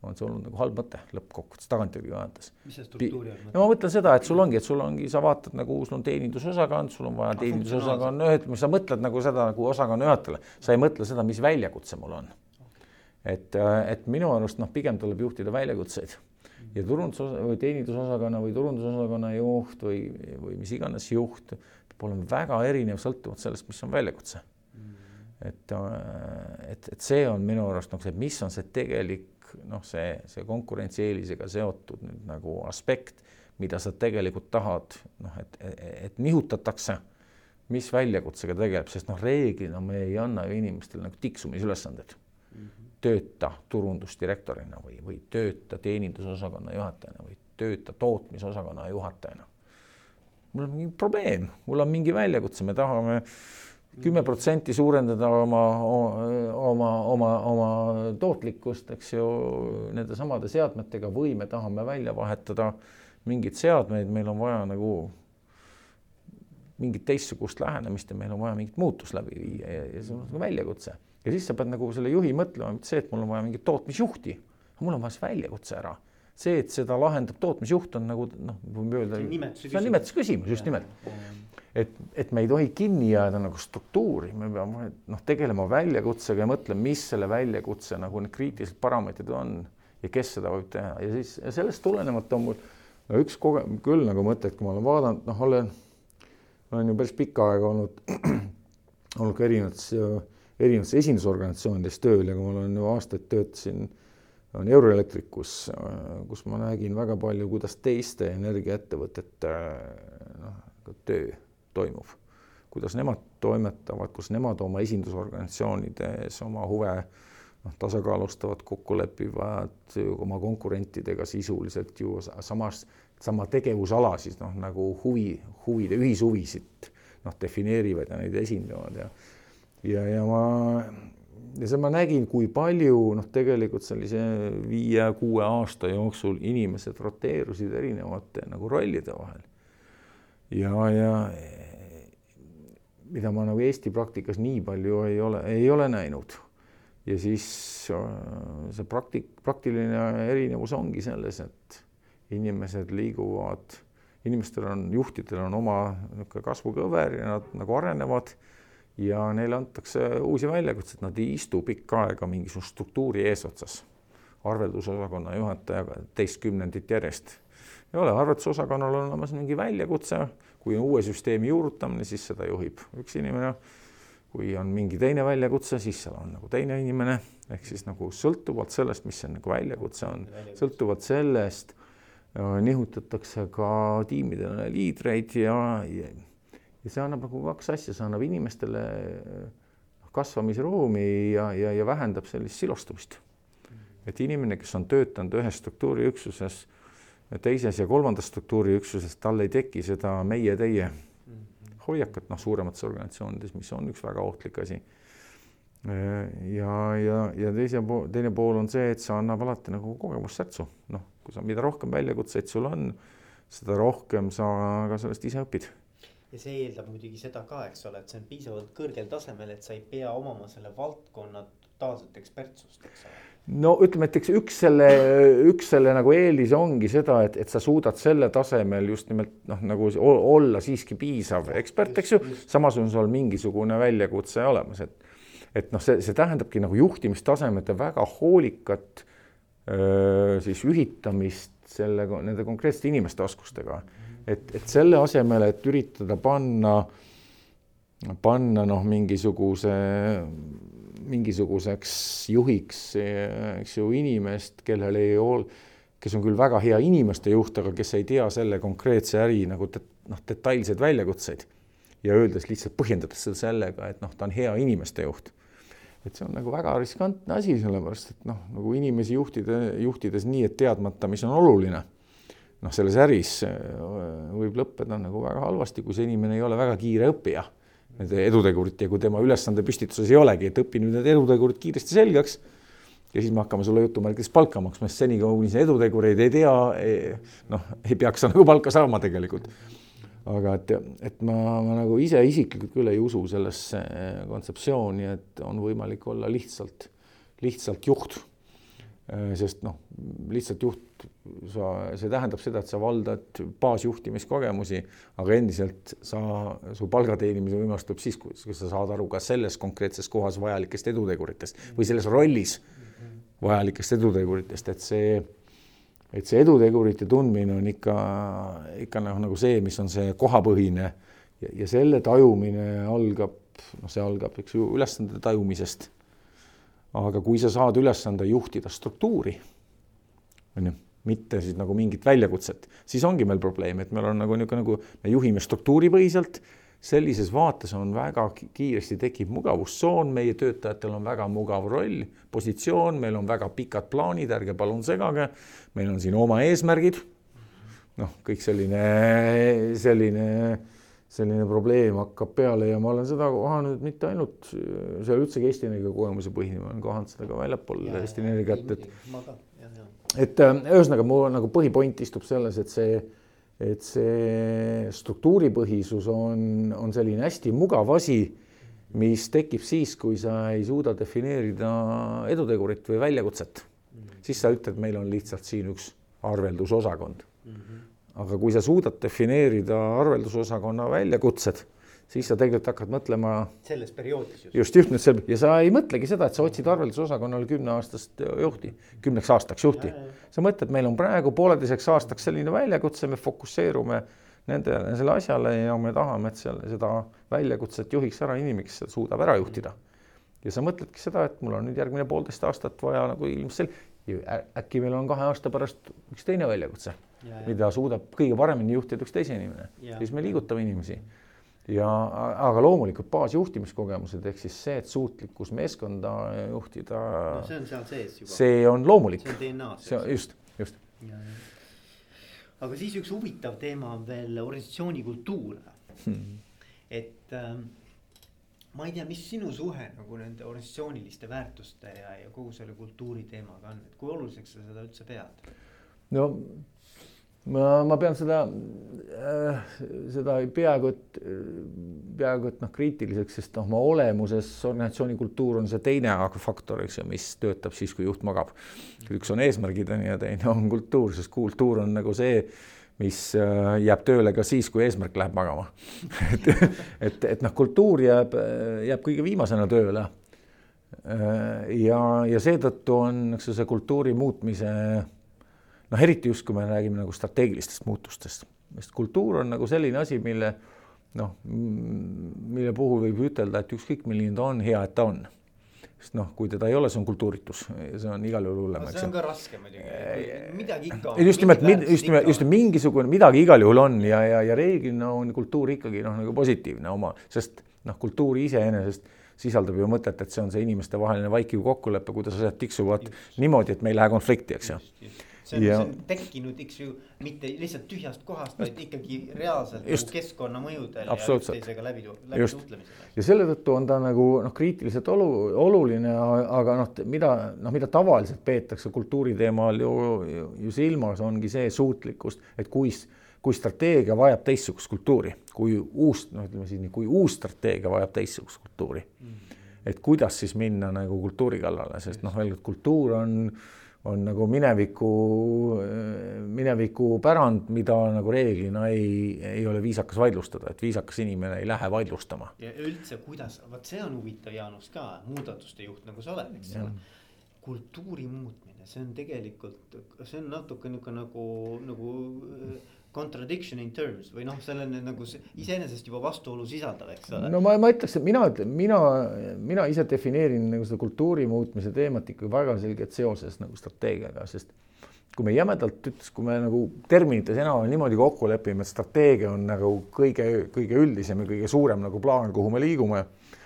Speaker 2: on see olnud nagu halb mõte lõppkokkuvõttes tagantjärgi vaadates.
Speaker 1: mis see struktuuri on?
Speaker 2: no ma mõtlen seda, et sul ongi, et sul ongi, sa vaatad nagu, sul on teenindusosakond, sul on vaja
Speaker 1: Ah,
Speaker 2: teenindusosakonna ühet-, sa mõtled nagu seda nagu osakonna juhatajale, sa ei mõtle seda, mis väljakutse mul on. et, et minu arust noh, pigem tuleb juhtida väljakutseid ja turundus või teenindusosakonna või turundusosakonna juht või, või mis iganes juht peab olema väga erinev sõltuvalt sellest, mis on väljakutse. et, et, et see on minu arust nagu see, mis on see tegelik noh, see, see konkurentsieelisega seotud nüüd nagu aspekt, mida sa tegelikult tahad, noh, et, et nihutatakse, mis väljakutsega tegeleb, sest noh, reeglina me ei anna ju inimestele nagu tiksumisülesandeid mm. -hmm. Tööta turundusdirektorina või, või tööta teenindusosakonna juhatajana või tööta tootmisosakonna juhatajana. mul on mingi probleem, mul on mingi väljakutse, me tahame kümme protsenti suurendada oma, oma, oma, oma tootlikkust, eks ju, nende samade seadmetega või me tahame välja vahetada mingeid seadmeid, meil on vaja nagu mingit teistsugust lähenemist ja meil on vaja mingit muutust läbi viia ja, ja see on nagu väljakutse. Ja siis sa pead nagu selle juhi mõtlema, mitte see, et mul on vaja mingit tootmisjuhti, mul on vaja see väljakutse ära. see, et seda lahendab tootmisjuht, on nagu noh, võime öelda, see on nimetuse küsimus, just nimelt. et, et me ei tohi kinni jääda nagu struktuuri, me peame noh, tegelema väljakutsega ja mõtlema, mis selle väljakutse nagu need kriitilised parameetrid on ja kes seda võib teha. Ja siis ja sellest tulenevalt on mul no üks koge-, küll nagu mõte, et kui ma olen vaadanud, noh, olen olen ju päris pikka aega olnud, olnud ka erinevates, erinevates esindusorganisatsioonides tööl ja kui ma olen ju aastaid töötasin, on Euroelektrikus, kus ma nägin väga palju, kuidas teiste energiaettevõtete noh, töö toimub, kuidas nemad toimetavad, kus nemad oma esindusorganisatsioonides oma huve noh, tasakaalustavad, kokku lepivad oma konkurentidega sisuliselt ju samas sama tegevusala siis noh, nagu huvi, huvide, ühishuvisid noh, defineerivad ja neid esindavad ja ja, ja ma ja see ma nägin, kui palju noh, tegelikult sellise viie-kuue aasta jooksul inimesed roteerusid erinevate nagu rollide vahel. ja, ja mida ma nagu Eesti praktikas nii palju ei ole, ei ole näinud. ja siis see praktik-, praktiline erinevus ongi selles, et inimesed liiguvad, inimestel on, juhtidel on oma niisugune kasvukõver ja nad nagu arenevad ja neile antakse uusi väljakutseid, nad ei istu pikka aega mingisuguse struktuuri eesotsas. arveldusosakonna juhatajaga teist kümnendit järjest. ei ole, arveldusosakonnal on olemas mingi väljakutse, kui on uue süsteemi juurutamine, siis seda juhib üks inimene. kui on mingi teine väljakutse, siis seal on nagu teine inimene, ehk siis nagu sõltuvalt sellest, mis see nagu väljakutse on, sõltuvalt sellest nihutatakse ka tiimidele liidreid ja, ja, ja see annab nagu kaks asja, see annab inimestele kasvamisruumi ja, ja, ja vähendab sellist silostumist. et inimene, kes on töötanud ühes struktuuriüksuses, teises ja kolmandas struktuuriüksuses, tal ei teki seda meie-teie hoiakat, noh, suuremates organisatsioonides, mis on üks väga ohtlik asi ja, ja, ja teise pool, teine pool on see, et see annab alati nagu kogemussärtsu, noh, kui sa, mida rohkem väljakutseid sul on, seda rohkem sa ka sellest ise õpid.
Speaker 1: Ja see eeldab muidugi seda ka, eks ole, et see on piisavalt kõrgel tasemel, et sa ei pea omama selle valdkonna totaalset ekspertsust, eks ole.
Speaker 2: No ütleme, et eks üks selle, üks selle nagu eelis ongi seda, et, et sa suudad selle tasemel just nimelt noh, nagu olla siiski piisav ekspert, eks ju, samas on sul mingisugune väljakutse olemas, et et noh, see, see tähendabki nagu juhtimistasemete väga hoolikat öö, siis ühitamist selle, nende konkreetsete inimeste oskustega. Et, et selle asemel, et üritada panna, panna noh, mingisuguse, mingisuguseks juhiks, eks ju, inimest, kellel ei ole, kes on küll väga hea inimeste juht, aga kes ei tea selle konkreetse äri nagu det, noh, detailseid väljakutseid. Ja öeldes lihtsalt põhjendades seda sellega, et noh, ta on hea inimeste juht. Et see on nagu väga riskantne asi, sellepärast et noh, nagu inimesi juhtida, juhtides nii, et teadmata, mis on oluline, noh, selles äris võib lõppeda nagu väga halvasti, kui see inimene ei ole väga kiire õppija nende edutegurit ja kui tema ülesande püstituses ei olegi, et õpi nüüd need edutegurid kiiresti selgeks ja siis me hakkame sulle jutumärkides palka maksma, sest senikaua, kuni sa edutegureid ei tea, noh, ei peaks sa nagu palka saama tegelikult aga et, et ma, ma nagu ise isiklikult küll ei usu sellesse kontseptsiooni, et on võimalik olla lihtsalt, lihtsalt juht. Äh, sest noh, lihtsalt juht, sa, see tähendab seda, et sa valdad baasjuhtimiskogemusi, aga endiselt sa, su palga teenimise võimalus tuleb siis, kui sa saad aru ka selles konkreetses kohas vajalikest eduteguritest või selles rollis vajalikest eduteguritest, et see, et see edutegurite tundmine on ikka, ikka noh, nagu see, mis on see kohapõhine ja, ja selle tajumine algab, noh, see algab, eks ju, ülesande tajumisest aga kui sa saad ülesande juhtida struktuuri, on ju, mitte siis nagu mingit väljakutset, siis ongi meil probleem, et meil on nagu niisugune, nagu me juhime struktuuripõhiselt, sellises vaates on väga kiiresti tekib mugavustsoon, meie töötajatel on väga mugav roll, positsioon, meil on väga pikad plaanid, ärge palun segage, meil on siin oma eesmärgid, noh, kõik selline, selline selline probleem hakkab peale ja ma olen seda kohanud mitte ainult, ole üldsegi Eesti Energia kogemuse põhine, ma olen kohanud seda ka väljapool Eesti Energiat, et et äh, ühesõnaga mu nagu põhipoint istub selles, et see, et see struktuuripõhisus on, on selline hästi mugav asi, mis tekib siis, kui sa ei suuda defineerida edutegurit või väljakutset mm. -hmm. siis sa ütled, meil on lihtsalt siin üks arveldusosakond mm. -hmm aga kui sa suudad defineerida arveldusosakonna väljakutsed, siis sa tegelikult hakkad mõtlema.
Speaker 1: selles perioodis
Speaker 2: just. just, just nüüd see ja sa ei mõtlegi seda, et sa otsid arveldusosakonnale kümneaastast juhti, kümneks aastaks juhti. sa mõtled, meil on praegu pooleteiseks aastaks selline väljakutse, me fokusseerume nende, selle asjale ja me tahame, et seal seda väljakutset juhiks ära inimene, kes seda suudab ära juhtida. ja sa mõtledki seda, et mul on nüüd järgmine poolteist aastat vaja nagu ilmselt, äkki meil on kahe aasta pärast üks teine väljakutse mida suudab kõige paremini juhtida üks teine inimene, siis me liigutame inimesi. ja aga loomulikult baasjuhtimiskogemused ehk siis see, et suutlikkus meeskonda juhtida
Speaker 1: no,. see on seal sees juba.
Speaker 2: see on loomulik.
Speaker 1: see on DNA-s.
Speaker 2: just, just.
Speaker 1: aga siis üks huvitav teema on veel organisatsiooni kultuur hmm.. et ähm, ma ei tea, mis sinu suhe nagu nende organisatsiooniliste väärtuste ja, ja kogu selle kultuuri teemaga on, et kui oluliseks sa seda üldse pead?
Speaker 2: no ma, ma pean seda äh,, seda peaaegu et, peaaegu et noh, kriitiliseks, sest noh, oma olemuses organisatsiooni kultuur on see teine faktor, eks ju, mis töötab siis, kui juht magab. üks on eesmärgid on ju teine on kultuur, sest kultuur on nagu see, mis äh, jääb tööle ka siis, kui eesmärk läheb magama et, et, et noh, kultuur jääb, jääb kõige viimasena tööle. Äh, ja, ja seetõttu on, eks ju, see kultuuri muutmise noh, eriti just, kui me räägime nagu strateegilistest muutustest, sest kultuur on nagu selline asi, mille noh, mille puhul võib ütelda, et ükskõik milline ta on, hea, et ta on sest noh, kui teda ei ole, see on kultuuritus, see on igal juhul hullem.
Speaker 1: see on ka raske muidugi, midagi ikka
Speaker 2: on. just nimelt, just nimelt, just mingisugune midagi igal juhul on ja, ja, ja reeglina on kultuur ikkagi noh, nagu positiivne oma, sest noh, kultuur iseenesest sisaldab ju mõtet, et see on see inimestevaheline vaikiv kokkulepe, kuidas asjad tiksuvad just. niimoodi, et me ei lähe konflikti, eks ju
Speaker 1: see on, see on tekkinud, eks ju, mitte lihtsalt tühjast kohast, vaid ikkagi reaalselt just. nagu keskkonnamõjudel ja üksteisega läbi, läbi suhtlemisel.
Speaker 2: ja selle tõttu on ta nagu noh, kriitiliselt olu-, oluline, aga noh, mida noh, mida tavaliselt peetakse kultuuri teemal ju, ju, ju silmas, ongi see suutlikkust, et kui kui strateegia vajab teistsugust kultuuri, kui uus, no ütleme siis nii, kui uus strateegia vajab teistsugust kultuuri mm. -hmm. et kuidas siis minna nagu kultuuri kallale, sest noh, veel kord kultuur on äh, on nagu mineviku, mineviku pärand, mida nagu reeglina ei, ei ole viisakas vaidlustada, et viisakas inimene ei lähe vaidlustama.
Speaker 1: ja üldse, kuidas, vot see on huvitav, Jaanus ka, muudatuste juht nagu sa oled, eks ole. kultuuri muutmine, see on tegelikult, see on natuke nihuke nagu, nagu contradiction in terms või noh, selline nagu iseenesest juba vastuolu sisaldav, eks ole.
Speaker 2: no ma, ma ütleks, et mina ütlen, mina, mina ise defineerin nagu seda kultuuri muutmise teemat ikka väga selgelt seoses nagu strateegiaga, sest kui me jämedalt ütles, kui me nagu terminites enam-vähem niimoodi kokku lepime, et strateegia on nagu kõige, kõige üldisem ja kõige suurem nagu plaan, kuhu me liigume.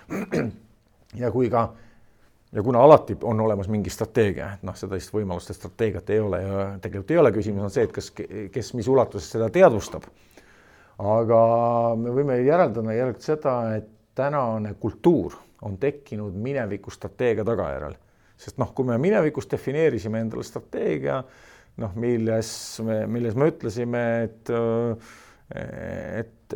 Speaker 2: ja kui ka ja kuna alati on olemas mingi strateegia, et noh, sellist võimalust, et strateegiat ei ole ja tegelikult ei ole, küsimus on see, et kas, kes mis ulatuses seda teadvustab. aga me võime järeldada järelikult seda, et tänane kultuur on tekkinud mineviku strateegia tagajärjel. sest noh, kui me minevikus defineerisime endale strateegia, noh, milles me, milles me ütlesime, et et,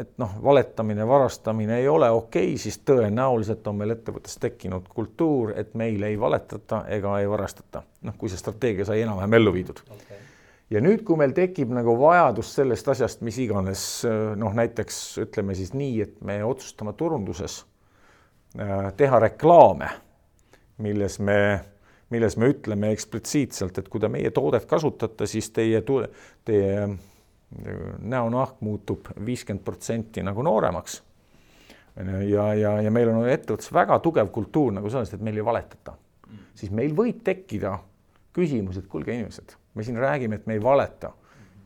Speaker 2: et noh, valetamine, varastamine ei ole okei okay,, siis tõenäoliselt on meil ettevõttes tekkinud kultuur, et meil ei valetata ega ei varastata. noh, kui see strateegia sai enam-vähem ellu viidud okay. ja nüüd, kui meil tekib nagu vajadus sellest asjast, mis iganes noh, näiteks ütleme siis nii, et me otsustame turunduses äh, teha reklaame, milles me milles me ütleme eksplitsiitselt, et kui te meie toodet kasutate, siis teie, teie näonahk muutub viiskümmend protsenti nagu nooremaks. ja, ja, ja meil on ettevõttes väga tugev kultuur nagu sellest, et meil ei valetata siis meil võib tekkida küsimus, et kuulge, inimesed, me siin räägime, et me ei valeta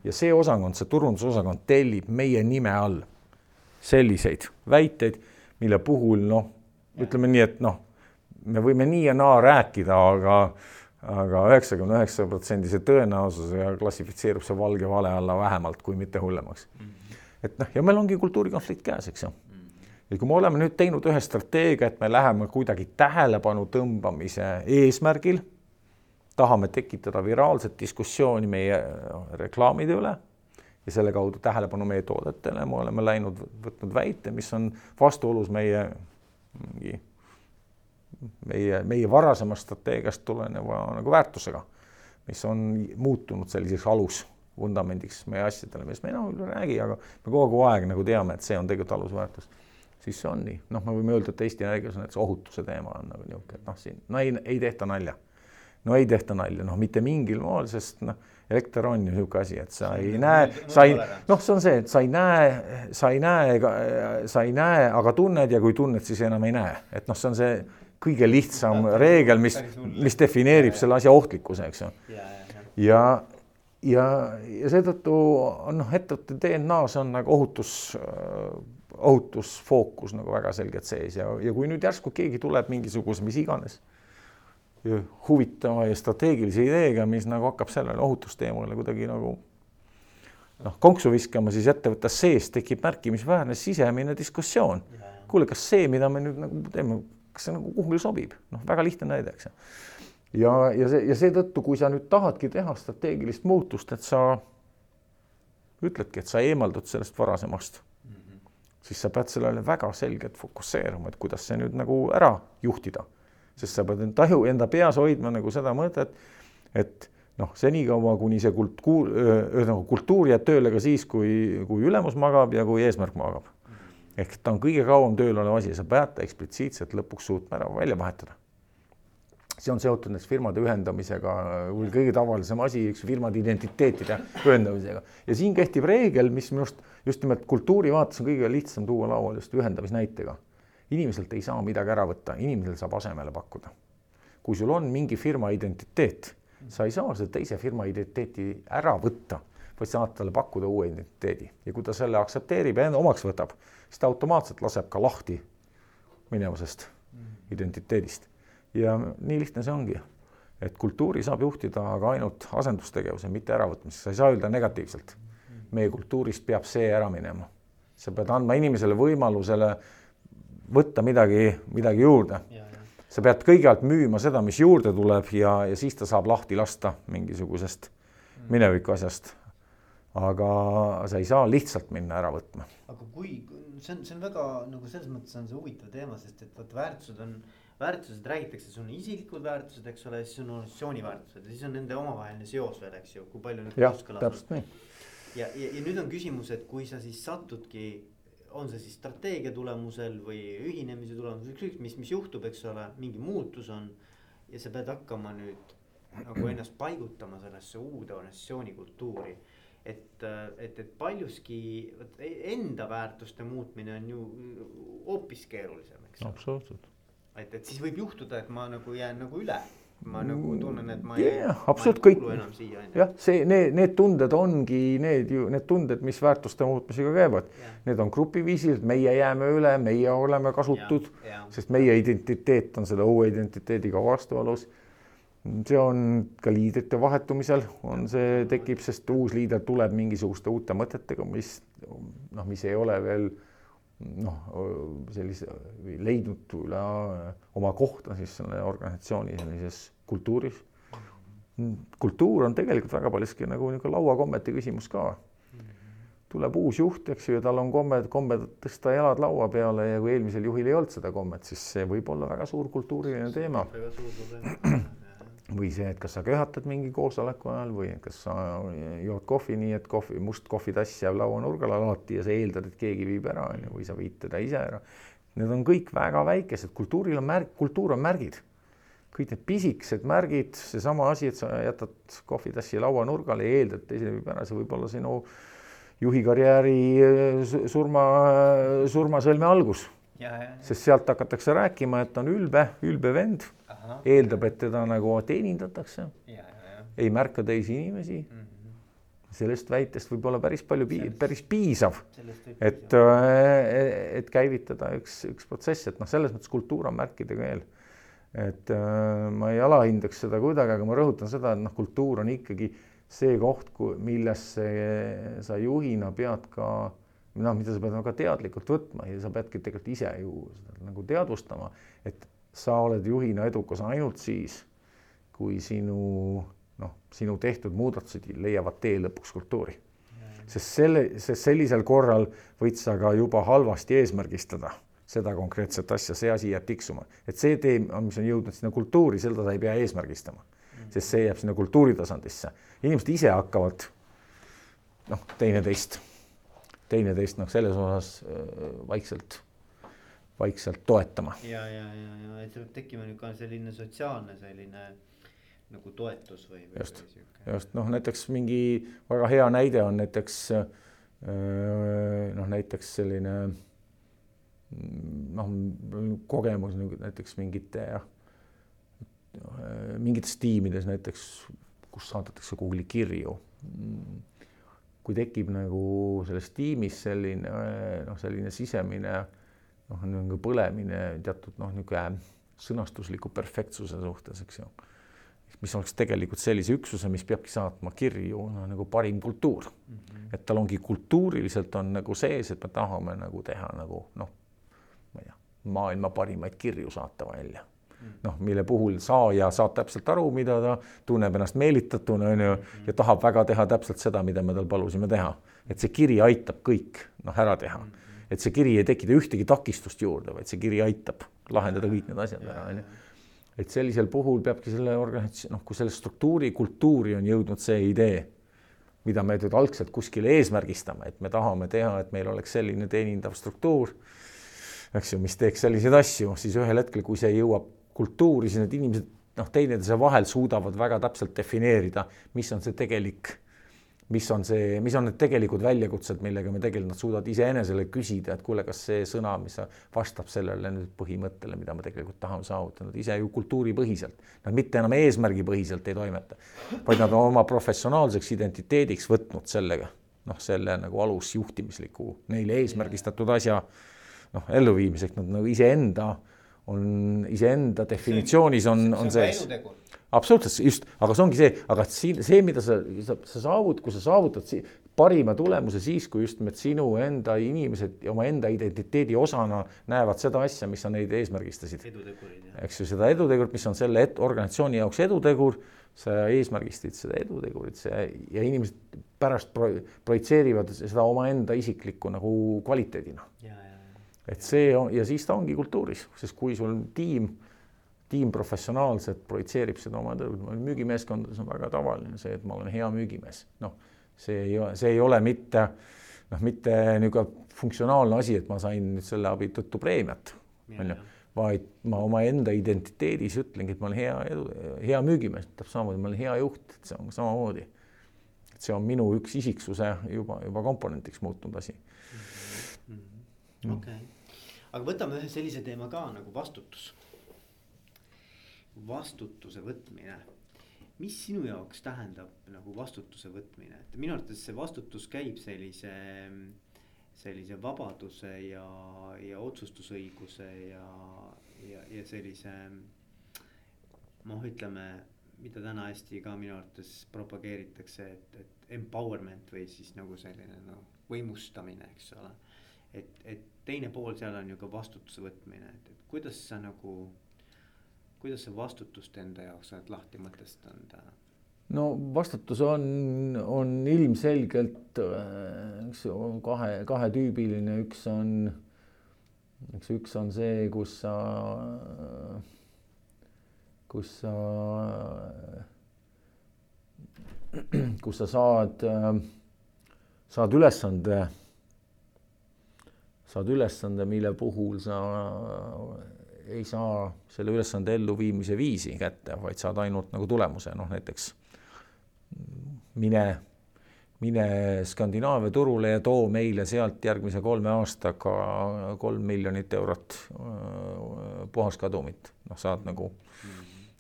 Speaker 2: ja see osakond, see turundusosakond tellib meie nime all selliseid väiteid, mille puhul noh, ütleme nii, et noh, me võime nii ja naa rääkida, aga aga üheksakümne üheksa protsendise tõenäosusega klassifitseerub see valge vale alla vähemalt, kui mitte hullemaks. -hmm. et noh, ja meil ongi kultuurikonflikt käes, eks ju. -hmm. ja kui me oleme nüüd teinud ühe strateegia, et me läheme kuidagi tähelepanu tõmbamise eesmärgil, tahame tekitada viraalset diskussiooni meie reklaamide üle ja selle kaudu tähelepanu meie toodetele, me oleme läinud, võtnud väite, mis on vastuolus meie mingi meie, meie varasemast strateegiast tuleneva nagu väärtusega, mis on muutunud selliseks alusvundamendiks meie asjadele, millest me enam ei räägi, aga me kogu aeg nagu teame, et see on tegelikult alusväärtus. siis see on nii, noh, me võime öelda, et Eesti Energias on näiteks ohutuse teema on nagu niisugune, et noh, siin no ei, ei tehta nalja. no ei tehta nalja, noh, mitte mingil moel, sest noh, elekter on ju niisugune asi, et sa ei näe, sa ei, noh, see on see, et sa ei näe, sa ei näe, sa ei näe, aga tunned ja kui tunned, siis enam ei näe, et noh, see on see kõige lihtsam reegel, mis, mis defineerib selle asja ohtlikkuse, eks ju. ja, ja, ja seetõttu on noh, ettevõtte DNA-s on nagu ohutus, ohutusfookus nagu väga selgelt sees. Ja, ja kui nüüd järsku keegi tuleb mingisuguse, mis iganes huvitava ja strateegilise ideega, mis nagu hakkab sellele ohutusteemale kuidagi nagu noh, konksu viskama, siis ettevõtte sees tekib märkimisväärne sisemine diskussioon. kuule, kas see, mida me nüüd nagu teeme, kas see nagu kuhugi sobib, noh, väga lihtne näide, eks ja, ja see ja seetõttu, kui sa nüüd tahadki teha strateegilist muutust, et sa ütledki, et sa eemaldud sellest varasemast mm, -hmm. siis sa pead sellele väga selgelt fokusseeruma, et kuidas see nüüd nagu ära juhtida. sest sa pead enda taju, enda peas hoidma nagu seda mõtet, et noh, senikaua, kuni see kultuur, ühesõnaga kultuur jääb tööle ka siis, kui, kui ülemus magab ja kui eesmärk magab ehk ta on kõige kauem tööl olev asi, sa pead ta eksplitsiitselt lõpuks suutma ära välja vahetada. see on seotud näiteks firmade ühendamisega, kõige tavalisem asi, eks firmade identiteetide ühendamisega ja siin kehtib reegel, mis minu arust just nimelt kultuuri vaates on kõige lihtsam tuua lauale just ühendamisnäitega. inimeselt ei saa midagi ära võtta, inimesel saab asemele pakkuda. kui sul on mingi firma identiteet, sa ei saa seda teise firma identiteeti ära võtta vaid saad talle pakkuda uue identiteedi ja kui ta selle aktsepteerib ja omaks võtab, siis ta automaatselt laseb ka lahti minevusest mm. identiteedist. ja nii lihtne see ongi, et kultuuri saab juhtida aga ainult asendustegevuse, mitte äravõtmisega, sa ei saa öelda negatiivselt. meie kultuurist peab see ära minema. sa pead andma inimesele võimalusele võtta midagi, midagi juurde. sa pead kõigepealt müüma seda, mis juurde tuleb ja, ja siis ta saab lahti lasta mingisugusest mm. mineviku asjast aga sa ei saa lihtsalt minna ära võtma.
Speaker 1: aga kui, see on, see on väga nagu selles mõttes on see huvitav teema, sest et vot väärtused on, väärtused räägitakse, sul on isiklikud väärtused, eks ole, siis on organisatsiooni väärtused ja siis on nende omavaheline seos veel, eks ju, kui palju need
Speaker 2: kooskõlas on. täpselt nii.
Speaker 1: ja, ja, ja nüüd on küsimus, et kui sa siis satudki, on see siis strateegia tulemusel või ühinemise tulemusel, ükskõik mis, mis juhtub, eks ole, mingi muutus on. ja sa pead hakkama nüüd nagu ennast paigutama sellesse uude organisatsiooni kultuuri et, et, et paljuski vot e-, enda väärtuste muutmine on ju hoopis keerulisem, eks.
Speaker 2: absoluutselt.
Speaker 1: et, et siis võib juhtuda, et ma nagu jään nagu üle ma nagu tunnen, et ma
Speaker 2: yeah, ei, absoluut kõik, jah, see, need, need tunded ongi need ju need tunded, mis väärtuste muutmisega käivad yeah.. Need on grupiviisilised, meie jääme üle, meie oleme kasutud yeah,, yeah. sest meie identiteet on selle uue identiteediga vastuolus see on ka liidrite vahetumisel, on see, tekib, sest uus liider tuleb mingisuguste uute mõtetega, mis noh, mis ei ole veel noh, sellise leidnud üle oma kohta siis selle organisatsiooni sellises kultuuris. kultuur on tegelikult väga paljuski nagu niisugune lauakommete küsimus ka. tuleb uus juht, eks ju, ja tal on komme, komme tõsta jalad laua peale ja kui eelmisel juhil ei olnud seda kommet, siis see võib olla väga suur kultuuriline teema. Või see, et kas sa köhatad mingi koosoleku ajal või kas sa jood kohvi nii, et kohvi, must kohvitass jääb lauanurgale alati ja sa eeldad, et keegi viib ära, on ju, või sa viid teda ise ära. Need on kõik väga väikesed, kultuuril on märk, kultuur on märgid kõik need pisikesed märgid, seesama asi, et sa jätad kohvitassi lauanurgale ja eeldad, et teine viib ära, see võib olla sinu juhi karjääri eh, surma, surmasõlme algus. Sest sealt hakatakse rääkima, et on ülbe, ülbe vend, eeldab, et teda nagu teenindatakse, ei märka teisi inimesi. Mm. -hmm. sellest väitest võib olla päris palju, päris piisav, et, eh, et käivitada üks, üks protsess, et noh, selles mõttes kultuur on märkidega eel. Et äh, ma ei alahindaks seda kuidagi, aga ma rõhutan seda, et noh, kultuur on ikkagi see koht, millesse sa juhina pead ka noh, mida sa pead väga teadlikult võtma ja sa peadki tegelikult ise ju seda nagu teadvustama, et sa oled juhina edukas ainult siis, kui sinu noh, sinu tehtud muudatused leiavad tee lõpuks kultuuri. sest selle, sest sellisel korral võid sa ka juba halvasti eesmärgistada seda konkreetset asja, see asi jääb tiksuma, et see tee, mis on jõudnud sinna kultuuri, seda sa ei pea eesmärgistama mm., sest see jääb sinna kultuuri tasandisse. inimesed ise hakkavad noh, teineteist, teineteist noh, selles osas vaikselt, vaikselt toetama.
Speaker 1: ja, ja, ja, ja et see peab tekkima ka selline sotsiaalne selline nagu toetus või,
Speaker 2: või. just, just noh, näiteks mingi väga hea näide on näiteks noh, näiteks selline noh, kogemus nagu näiteks mingite jah, mingites tiimides näiteks, kus saadetakse kuhugi kirju. Kui tekib nagu selles tiimis selline noh, selline sisemine noh, nagu põlemine teatud noh, niisugune sõnastusliku perfektsuse suhtes, eks ju. mis oleks tegelikult sellise üksuse, mis peabki saatma kirju no, nagu parim kultuur mm. -hmm. et tal ongi kultuuriliselt on nagu sees, et me tahame nagu teha nagu noh ma ei tea, maailma parimaid kirju saata välja noh, mille puhul saaja saab täpselt aru, mida ta tunneb ennast meelitatuna, on ju, ja tahab väga teha täpselt seda, mida me tal palusime teha. et see kiri aitab kõik noh, ära teha. et see kiri ei tekita ühtegi takistust juurde, vaid see kiri aitab lahendada kõik need asjad ära, on ju. et sellisel puhul peabki selle organisatsiooni, noh, kui selle struktuuri, kultuuri on jõudnud see idee, mida me nüüd algselt kuskile eesmärgistame, et me tahame teha, et meil oleks selline teenindav struktuur eks ju, mis teeks selliseid asju, siis ühel hetkel, kui see jõuab kultuuri, siis need inimesed noh, teineteise vahel suudavad väga täpselt defineerida, mis on see tegelik, mis on see, mis on need tegelikud väljakutsed, millega me tegelikult, nad suudavad iseenesele küsida, et kuule, kas see sõna, mis vastab sellele nüüd põhimõttele, mida me tegelikult tahame saavutada, nad ise ju kultuuripõhiselt, nad mitte enam eesmärgipõhiselt ei toimeta, vaid nad on oma professionaalseks identiteediks võtnud sellega, noh, selle nagu alusjuhtimisliku, neile eesmärgistatud asja noh, elluviimiseks, nad nagu iseenda on, iseenda definitsioonis on, on sees. absoluutselt, just, aga see ongi see, aga siin see, mida sa, sa, sa saavut-, kui sa saavutad si parima tulemuse siis, kui just nimelt sinu enda inimesed omaenda identiteedi osana näevad seda asja, mis sa neid eesmärgistasid. eks ju, seda edutegurit, mis on selle et, organisatsiooni jaoks edutegur, sa eesmärgistid seda edutegurit, see ja inimesed pärast pro, projitseerivad seda omaenda isiklikku nagu kvaliteedina et see on ja siis ta ongi kultuuris, sest kui sul tiim, tiim professionaalselt projitseerib seda oma töö, müügimeeskondades on väga tavaline see, et ma olen hea müügimees, noh, see ei ole, see ei ole mitte noh, mitte niisugune funktsionaalne asi, et ma sain nüüd selle abi tõttu preemiat, on ju, vaid ma omaenda identiteedis ütlengi, et ma olen hea, hea müügimees, täpselt samamoodi ma olen hea juht, et see on samamoodi. et see on minu üks isiksuse juba, juba komponentiks muutunud asi.
Speaker 1: okei. okay aga võtame ühe sellise teema ka nagu vastutus. vastutuse võtmine. mis sinu jaoks tähendab nagu vastutuse võtmine, et minu arvates see vastutus käib sellise, sellise vabaduse ja, ja otsustusõiguse ja, ja, ja sellise noh, ütleme mida täna hästi ka minu arvates propageeritakse, et, et empowerment või siis nagu selline noh, võimustamine, eks ole. et, et teine pool seal on ju ka vastutuse võtmine, et, et kuidas sa nagu, kuidas sa vastutust enda jaoks oled lahti mõtestanud?
Speaker 2: no vastutus on, on ilmselgelt eks ju kahe, kahetüübiline, üks on, eks üks on see, kus sa, kus sa, kus sa saad, saad ülesande, saad ülesande, mille puhul sa ei saa selle ülesande elluviimise viisi kätte, vaid saad ainult nagu tulemuse, noh näiteks mine, mine Skandinaavia turule ja too meile sealt järgmise kolme aastaga kolm miljonit eurot puhaskadumit. noh, saad nagu,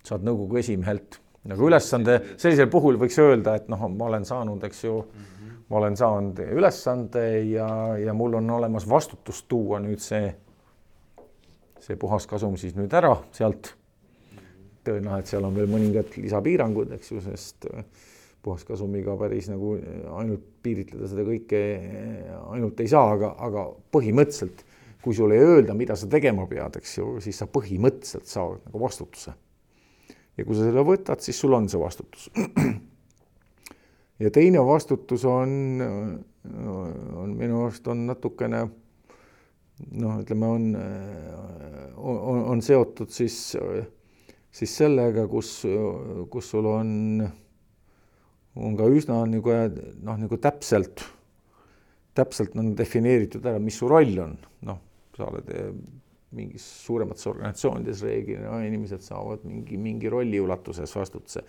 Speaker 2: saad nõukogu esimehelt nagu ülesande, sellisel puhul võiks öelda, et noh, ma olen saanud, eks ju, ma olen saanud ülesande ja, ja mul on olemas vastutus tuua nüüd see, see puhaskasum siis nüüd ära sealt. tõenäoliselt seal on veel mõningad lisapiirangud, eks ju, sest äh, puhaskasumiga päris nagu ainult piiritleda seda kõike ainult ei saa, aga, aga põhimõtteliselt kui sulle ei öelda, mida sa tegema pead, eks ju, siis sa põhimõtteliselt saad nagu vastutuse. ja kui sa selle võtad, siis sul on see vastutus. ja teine vastutus on, on minu arust on natukene noh, ütleme, on, on, on seotud siis, siis sellega, kus, kus sul on on ka üsna nagu noh, nagu täpselt, täpselt on defineeritud ära, mis su roll on, noh, sa oled eh, mingis suuremates organisatsioonides reeglina no, inimesed saavad mingi, mingi rolli ulatuses vastutuse.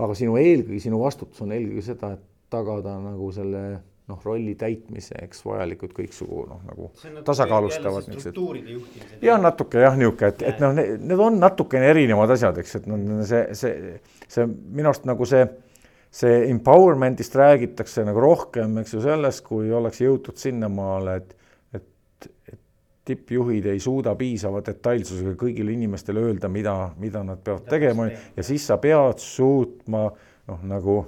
Speaker 2: Aga sinu eelkõige, sinu vastutus on eelkõige seda, et tagada nagu selle noh, rolli täitmiseks vajalikud kõiksugu noh, nagu tasakaalustavad niisugused. ja natuke jah, niisugune, et, et noh, need on natukene erinevad asjad, eks, et noh, see, see, see minu arust nagu see see empowerment'ist räägitakse nagu rohkem, eks ju, sellest, kui oleks jõutud sinnamaale, et, et, et tippjuhid ei suuda piisava detailsusega kõigile inimestele öelda, mida, mida nad peavad tegema ja siis sa pead suutma noh, nagu,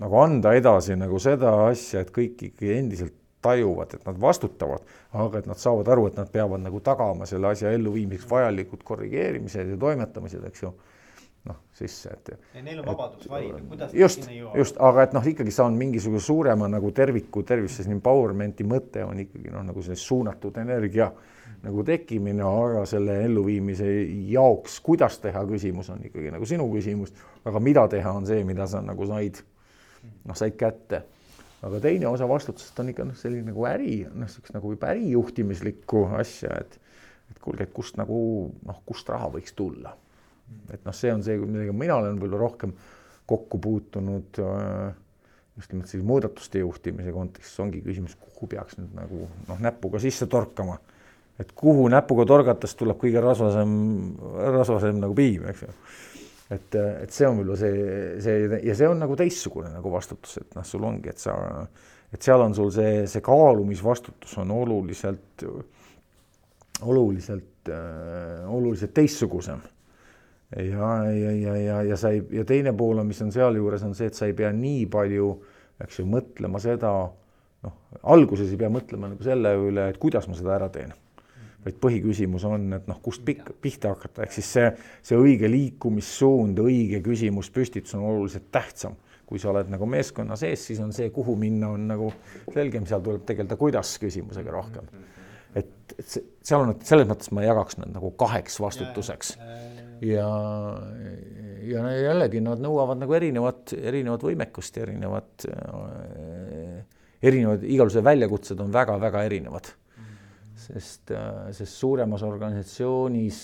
Speaker 2: nagu anda edasi nagu seda asja, et kõik ikkagi endiselt tajuvad, et nad vastutavad, aga et nad saavad aru, et nad peavad nagu tagama selle asja elluviimiseks vajalikud korrigeerimised ja toimetamised, eks ju noh, sisse, et.
Speaker 1: Neil on vabadus valida, kuidas
Speaker 2: just, just, aga et noh, ikkagi see on mingisuguse suurema nagu terviku tervis, sest empowerment'i mõte on ikkagi noh, nagu see suunatud energia nagu tekkimine, aga selle elluviimise jaoks, kuidas teha, küsimus on ikkagi nagu sinu küsimus, aga mida teha, on see, mida sa nagu said, noh, said kätte. aga teine osa vastutusest on ikka noh, selline nagu äri, noh, siukest nagu juba ärijuhtimislikku asja, et et kuulge, et kust nagu noh, kust raha võiks tulla et noh, see on see, millega mina olen võib-olla rohkem kokku puutunud äh, just nimelt siis muudatuste juhtimise kontekstis ongi küsimus, kuhu peaks nüüd nagu noh, näpuga sisse torkama. Et kuhu näpuga torgates tuleb kõige rasvasem, rasvasem nagu piim, eks ju. et, et see on võib-olla see, see ja see on nagu teistsugune nagu vastutus, et noh, sul ongi, et sa, et seal on sul see, see kaalumisvastutus on oluliselt, oluliselt äh,, oluliselt teistsugusem ja, ja, ja, ja, ja sa ei, ja teine pool on, mis on sealjuures, on see, et sa ei pea nii palju, eks ju, mõtlema seda, noh, alguses ei pea mõtlema nagu selle üle, et kuidas ma seda ära teen. Vaid põhiküsimus on, et noh, kust pikk, pihta hakata, ehk siis see, see õige liikumissuund, õige küsimuspüstitus on oluliselt tähtsam. kui sa oled nagu meeskonna sees, siis on see, kuhu minna, on nagu selgem, seal tuleb tegeleda kuidas küsimusega rohkem. et, et seal on, et selles mõttes ma jagaks nad nagu kaheks vastutuseks ja, ja, ja ja, ja jällegi nad nõuavad nagu erinevat, erinevat võimekust ja erinevat, erinevad, igasugused väljakutsed on väga-väga erinevad. Sest, sest suuremas organisatsioonis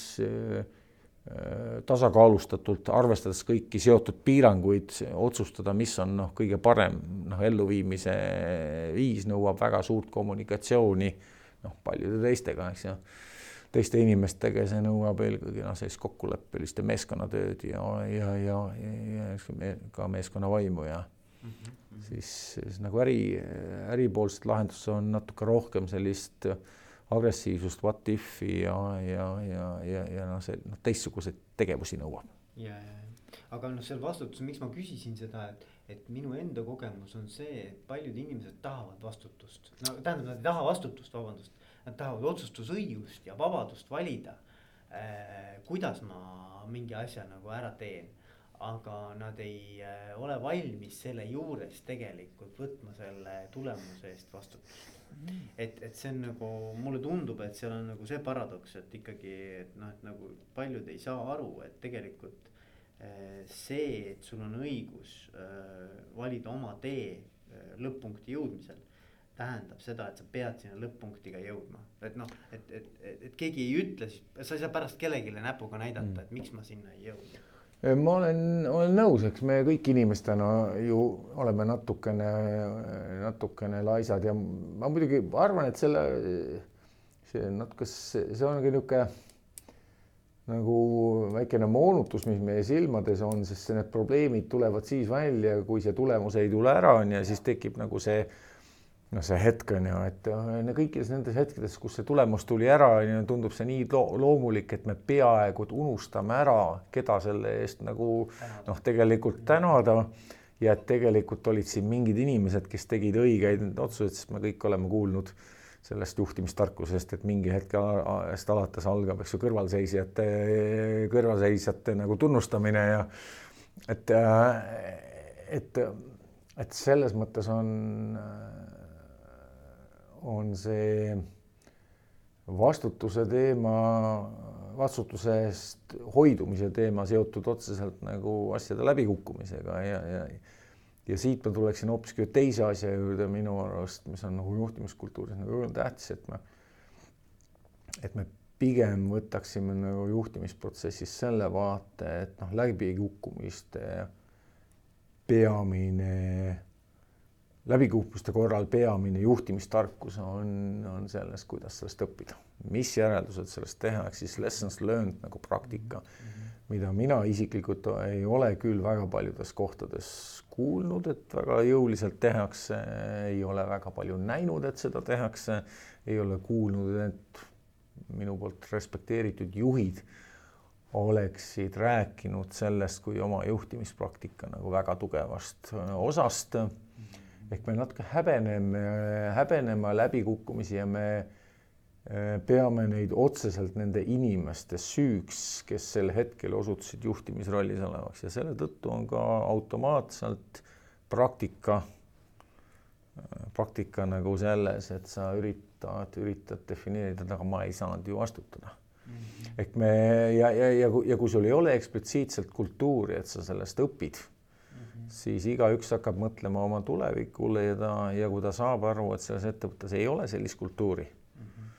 Speaker 2: tasakaalustatult, arvestades kõiki seotud piiranguid, otsustada, mis on noh, kõige parem noh, elluviimise viis, nõuab väga suurt kommunikatsiooni noh, paljude teistega, eks ju teiste inimestega ja see nõuab eelkõige noh, sellist kokkuleppeliste meeskonnatööd ja, ja, ja, ja, ja ka meeskonna vaimu ja mm -hmm. siis, siis nagu äri, äripoolset lahendust on natuke rohkem sellist agressiivsust, what if'i ja, ja, ja, ja, ja noh, see noh, teistsuguseid tegevusi nõuab.
Speaker 1: ja, ja, aga noh, seal vastutus, miks ma küsisin seda, et, et minu enda kogemus on see, et paljud inimesed tahavad vastutust, no tähendab, nad ei taha vastutust, vabandust Nad tahavad otsustusõigust ja vabadust valida äh,, kuidas ma mingi asja nagu ära teen. aga nad ei äh, ole valmis selle juures tegelikult võtma selle tulemuse eest vastutust. Et, et see on nagu, mulle tundub, et seal on nagu see paradoks, et ikkagi, et noh, et nagu paljud ei saa aru, et tegelikult äh, see, et sul on õigus äh, valida oma tee lõpp-punkti jõudmisel tähendab seda, et sa pead sinna lõpp-punkti ka jõudma, et noh, et, et, et, et keegi ei ütle siis, sa ei saa pärast kellelegi näpuga näidata, mm. et miks ma sinna ei jõudnud
Speaker 2: ma olen, olen nõus, eks me kõik inimestena ju oleme natukene, natukene laisad ja ma muidugi arvan, et selle, see natuke, see ongi niisugune nagu väikene moonutus, mis meie silmades on, sest need probleemid tulevad siis välja, kui see tulemus ei tule ära, on ju, siis tekib nagu see noh, see hetk on ju, et äh, kõikides nendes hetkedes, kus see tulemus tuli ära, tundub see nii loomulik, et me peaaegu unustame ära, keda selle eest nagu noh, tegelikult tänada. Ja et tegelikult olid siin mingid inimesed, kes tegid õigeid otsuseid, sest me kõik oleme kuulnud sellest juhtimistarkusest, et mingi hetke eest alates algab, eks ju, kõrvalseisjate, kõrvalseisjate nagu tunnustamine ja et, äh, et, et selles mõttes on on see vastutuse teema, vastutusest hoidumise teema seotud otseselt nagu asjade läbikukkumisega ja, ja ja siit ma tuleksin hoopiski teise asja juurde minu arust, mis on nagu juhtimiskultuuris nagu tähtis, et me, et me pigem võtaksime nagu juhtimisprotsessis selle vaate, et noh, läbikukkumiste peamine läbikukkumiste korral peamine juhtimistarkus on, on selles, kuidas sellest õppida, mis järeldused sellest teha, ehk siis lessons learned nagu praktika mm, -hmm. mida mina isiklikult ei ole küll väga paljudes kohtades kuulnud, et väga jõuliselt tehakse, ei ole väga palju näinud, et seda tehakse, ei ole kuulnud, et minu poolt respekteeritud juhid oleksid rääkinud sellest kui oma juhtimispraktika nagu väga tugevast osast mm. -hmm ehk me natuke häbeneme, häbenema läbikukkumisi ja me eh, peame neid otseselt nende inimeste süüks, kes sel hetkel osutusid juhtimisrollis olevaks ja selle tõttu on ka automaatselt praktika, praktika nagu selles, et sa üritad, üritad defineerida, aga ma ei saanud ju vastutada mm. -hmm. ehk me ja, ja, ja, ja kui sul ei ole eksplitsiitselt kultuuri, et sa sellest õpid siis igaüks hakkab mõtlema oma tulevikule ja ta, ja kui ta saab aru, et selles ettevõttes ei ole sellist kultuuri mm, -hmm.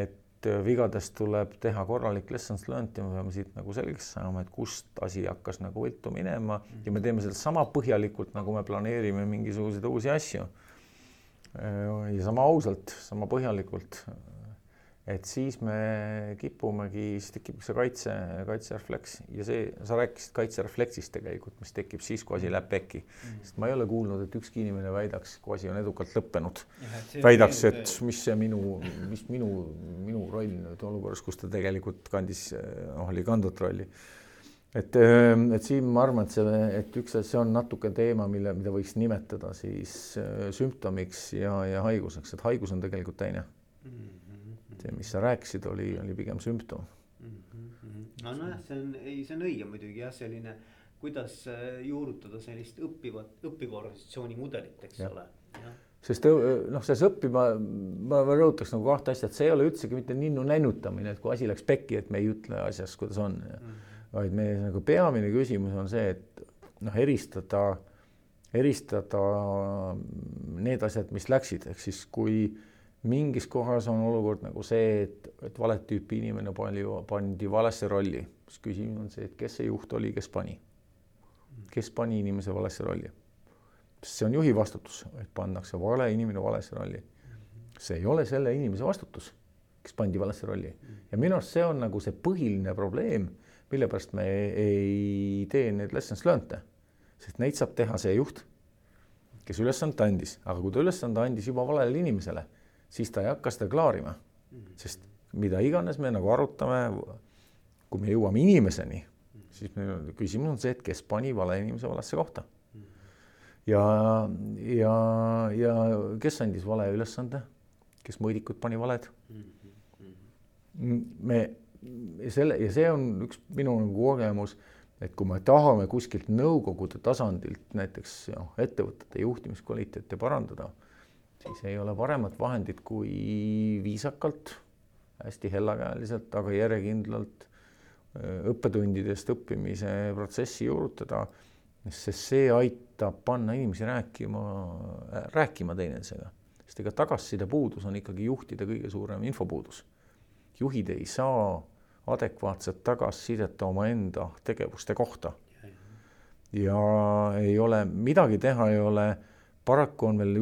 Speaker 2: et äh, vigadest tuleb teha korralik lessons learned ja me peame siit nagu selgeks saama, et kust asi hakkas nagu viltu minema mm -hmm. ja me teeme seda sama põhjalikult, nagu me planeerime mingisuguseid uusi asju. Äh, ja sama ausalt, sama põhjalikult et siis me kipumegi, siis tekib see kaitse, kaitserefleks ja see, sa rääkisid kaitserefleksist tegelikult, mis tekib siis, kui asi läheb pekki mm. -hmm. sest ma ei ole kuulnud, et ükski inimene väidaks, kui asi on edukalt lõppenud, väidaks, et mis see minu, mis minu, minu roll nüüd olukorras, kus ta tegelikult kandis, noh, oli kandvat rolli. et, et siin ma arvan, et see, et üks asi, see on natuke teema, mille, mida võiks nimetada siis sümptomiks ja, ja haiguseks, et haigus on tegelikult teine mm. -hmm see, mis sa rääkisid, oli, oli pigem sümptom mm.
Speaker 1: -hmm. no nojah, see on, ei, see on õige muidugi jah, selline, kuidas äh, juurutada sellist õppivat, õppiva organisatsiooni mudelit, eks ja. ole.
Speaker 2: sest noh, selles õppima, ma rõhutaks nagu kahte asja, et see ei ole üldsegi mitte ninnu nännutamine, et kui asi läks pekki, et me ei ütle asjast, kuidas on mm. -hmm. vaid meie nagu peamine küsimus on see, et noh, eristada, eristada need asjad, mis läksid, ehk siis kui mingis kohas on olukord nagu see, et, et valet tüüpi inimene palju pandi valesse rolli, siis küsimus on see, et kes see juht oli, kes pani, kes pani inimese valesse rolli. see on juhi vastutus, et pannakse vale inimene valesse rolli. see ei ole selle inimese vastutus, kes pandi valesse rolli. Ja minu arust see on nagu see põhiline probleem, mille pärast me ei tee neid lessons learned'e, sest neid saab teha see juht, kes ülesande andis, aga kui ta ülesande andis juba valele inimesele siis ta ei hakka seda klaarima. sest mida iganes me nagu arutame, kui me jõuame inimeseni, siis meil küsimus on see, et kes pani vale inimese valesse kohta. ja, ja, ja kes andis vale ülesande, kes mõõdikud pani valed? me selle ja see on üks minu nagu kogemus, et kui me tahame kuskilt nõukogude tasandilt näiteks noh, ettevõtete juhtimiskvaliteeti parandada, siis ei ole paremat vahendit kui viisakalt, hästi hellakäeliselt, aga järjekindlalt õppetundidest õppimise protsessi juurutada, sest see aitab panna inimesi rääkima, rääkima teineteisega. sest ega tagasiside puudus on ikkagi juhtide kõige suurem infopuudus. juhid ei saa adekvaatset tagasisidet omaenda tegevuste kohta. ja ei ole, midagi teha ei ole, paraku on meil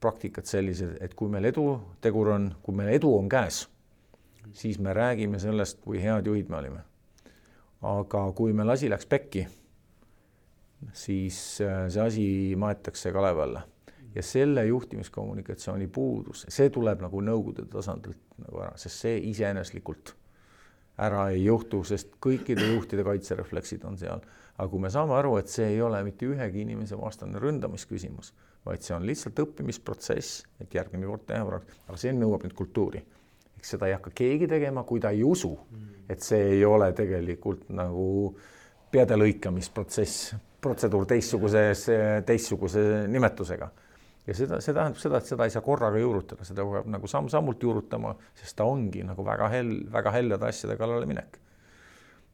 Speaker 2: juhtimispraktikad sellised, et kui meil edutegur on, kui meil edu on käes, siis me räägime sellest, kui head juhid me olime. aga kui meil asi läks pekki, siis äh, see asi maetakse kalevi alla ja selle juhtimiskommunikatsiooni puudus, see tuleb nagu nõukogude tasandilt nagu ära, sest see iseeneslikult ära ei juhtu, sest kõikide juhtide kaitserefleksid on seal. aga kui me saame aru, et see ei ole mitte ühegi inimese vastane ründamisküsimus, vaid see on lihtsalt õppimisprotsess, et järgmine kord teha paremaks, aga see nõuab nüüd kultuuri. eks seda ei hakka keegi tegema, kui ta ei usu, et see ei ole tegelikult nagu peade lõikamisprotsess, protseduur teistsuguses, teistsuguse nimetusega ja seda, see tähendab seda, et seda ei saa korraga juurutada, seda peab nagu samm-sammult juurutama, sest ta ongi nagu väga hell, väga heljade asjade kallale minek.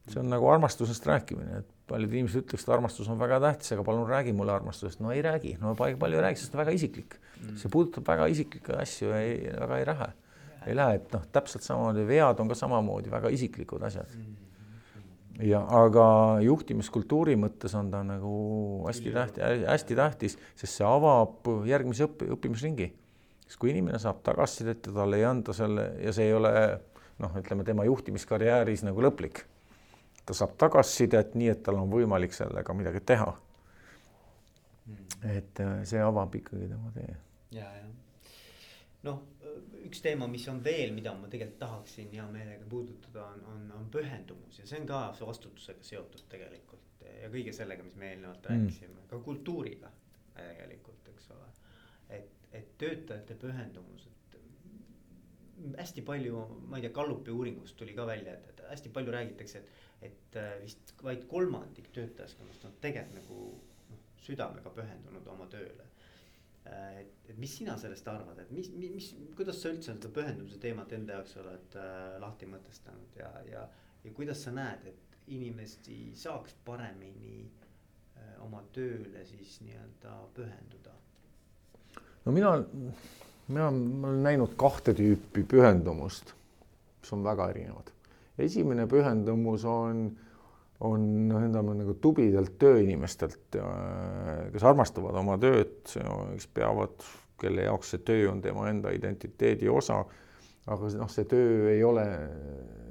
Speaker 2: see on nagu armastusest rääkimine, et paljud inimesed ütleksid, armastus on väga tähtis, aga palun räägi mulle armastusest. no ei räägi, no palju ei räägi, sest väga isiklik. Mm. see puudutab väga isiklikke asju, ei, väga ei lähe. ei lähe, et noh, täpselt samamoodi vead on ka samamoodi väga isiklikud asjad mm ja aga juhtimiskultuuri mõttes on ta nagu hästi tähtis, hästi tähtis, sest see avab järgmise õpp-, õppimisringi. sest kui inimene saab tagasisidet ja talle ei anda selle ja see ei ole noh, ütleme tema juhtimiskarjääris nagu lõplik. Ta saab tagasisidet nii, et tal on võimalik sellega midagi teha. Et äh, see avab ikkagi tema tee.
Speaker 1: ja, ja noh üks teema, mis on veel, mida ma tegelikult tahaksin hea meelega puudutada, on, on, on pühendumus ja see on ka vastutusega seotud tegelikult ja kõige sellega, mis me eelnevalt mm. rääkisime, ka kultuuriga tegelikult, eks ole. et, et töötajate pühendumus, et hästi palju, ma ei tea, Gallupi uuringust tuli ka välja, et, et hästi palju räägitakse, et, et äh, vist vaid kolmandik töötajaskonnast on tegelikult nagu noh, südamega pühendunud oma tööle Äh, et, et mis sina sellest arvad, et mis, mis, kuidas sa üldse seda pühendumise teemat enda jaoks oled äh, lahti mõtestanud ja, ja, ja kuidas sa näed, et inimesi saaks paremini äh, oma tööle siis nii-öelda pühenduda?
Speaker 2: no mina, mina, olen näinud kahte tüüpi pühendumust, mis on väga erinevad. esimene pühendumus on on noh, need on nagu tublidelt tööinimestelt, kes armastavad oma tööd, kes peavad, kelle jaoks see töö on tema enda identiteedi osa. aga noh, see töö ei ole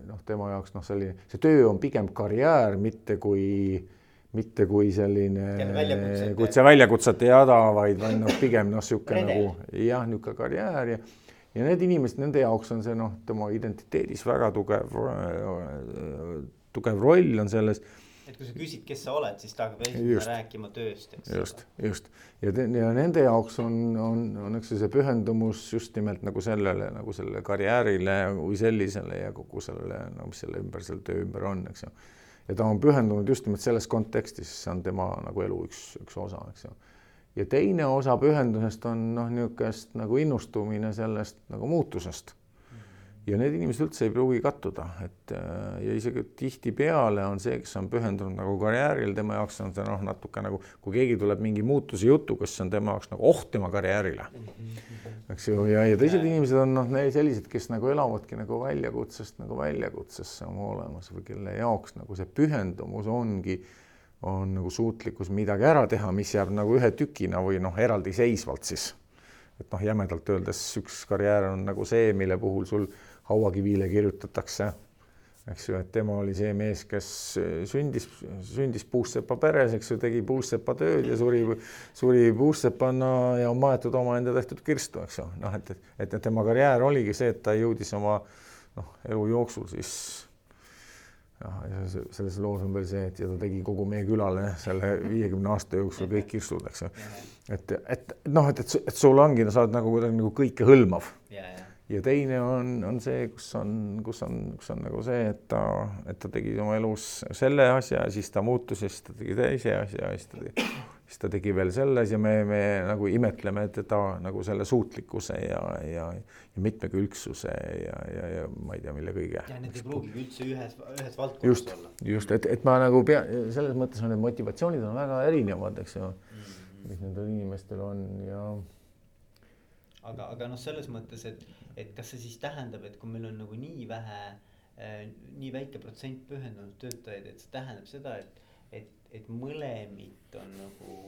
Speaker 2: noh, tema jaoks noh, selline, see töö on pigem karjäär, mitte kui, mitte kui selline, kui see väljakutsete jada, vaid, vaid noh, pigem noh, niisugune nagu jah, niisugune karjäär ja ja need inimesed, nende jaoks on see noh, tema identiteedis väga tugev tugev roll on selles.
Speaker 1: et kui sa küsid, kes sa oled, siis ta hakkab esimene rääkima tööst, eks.
Speaker 2: just, just ja, ja nende jaoks on, on, on eks see pühendumus just nimelt nagu sellele nagu sellele karjäärile kui sellisele ja kogu sellele, no mis selle ümber, selle töö ümber on, eks ju. Ja ta on pühendunud just nimelt selles kontekstis, see on tema nagu elu üks, üks osa, eks ju. Ja teine osa pühendusest on noh, niisugust nagu innustumine sellest nagu muutusest ja need inimesed üldse ei pruugi kattuda, et äh, ja isegi tihtipeale on see, kes on pühendunud nagu karjäärile, tema jaoks on see noh, natuke nagu, kui keegi tuleb mingi muutuse jutuga, siis on tema jaoks nagu oht tema karjäärile. eks ju, ja, ja teised inimesed on noh, sellised, kes nagu elavadki nagu väljakutsest nagu väljakutsesse oma olemas või kelle jaoks nagu see pühendumus ongi, on nagu suutlikkus midagi ära teha, mis jääb nagu ühe tükina või noh, eraldiseisvalt siis et noh, jämedalt öeldes üks karjäär on nagu see, mille puhul sul hauakivile kirjutatakse, eks ju, et tema oli see mees, kes sündis, sündis puustsepa peres, eks ju, tegi puustsepa tööd ja suri, suri puustsepana ja on maetud omaenda tehtud kirstu, eks ju, noh, et, et, et tema karjäär oligi see, et ta jõudis oma noh, elu jooksul siis ja selles loos on veel see, et ja ta tegi kogu meie külale selle viiekümne aasta jooksul kõik kirstud, eks ju. et, et noh, et, et, et sul ongi, sa oled nagu kuidagi nagu kõikehõlmav ja teine on, on see, kus on, kus on, kus on nagu see, et ta, et ta tegi oma elus selle asja, siis ta muutus ja siis ta tegi teise asja ja siis ta tegi, siis ta tegi veel selles ja me, me nagu imetleme teda nagu selle suutlikkuse ja, ja, ja mitmekülgsuse ja, ja, ja ma ei tea, mille kõige.
Speaker 1: ja need ei pruugigi üldse ühes, ühes valdkonnas
Speaker 2: just, olla. just, et, et ma nagu pea, selles mõttes on need motivatsioonid on väga erinevad, eks ju mm, -hmm. mis nendel inimestel on ja
Speaker 1: aga, aga noh, selles mõttes, et, et kas see siis tähendab, et kui meil on nagu nii vähe äh,, nii väike protsent pühendunud töötajaid, et see tähendab seda, et, et, et mõlemit on nagu.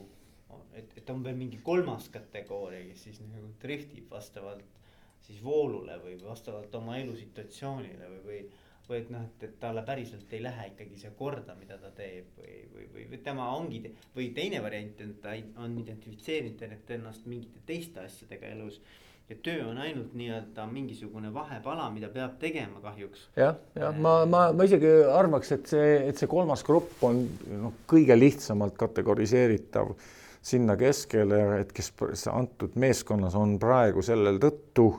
Speaker 1: et, et on veel mingi kolmas kategooria, kes siis nagu driftib vastavalt siis voolule või vastavalt oma elusituatsioonile või, või või et noh, et, et talle päriselt ei lähe ikkagi see korda, mida ta teeb või, või, või, või tema ongi või teine variant on, ta on identifitseerinud ennast mingite teiste asjadega elus. Ja töö on ainult nii-öelda mingisugune vahepala, mida peab tegema kahjuks.
Speaker 2: jah, jah, ma, ma, ma isegi arvaks, et see, et see kolmas grupp on noh, kõige lihtsamalt kategoriseeritav sinna keskele, et kes antud meeskonnas on praegu sellel tõttu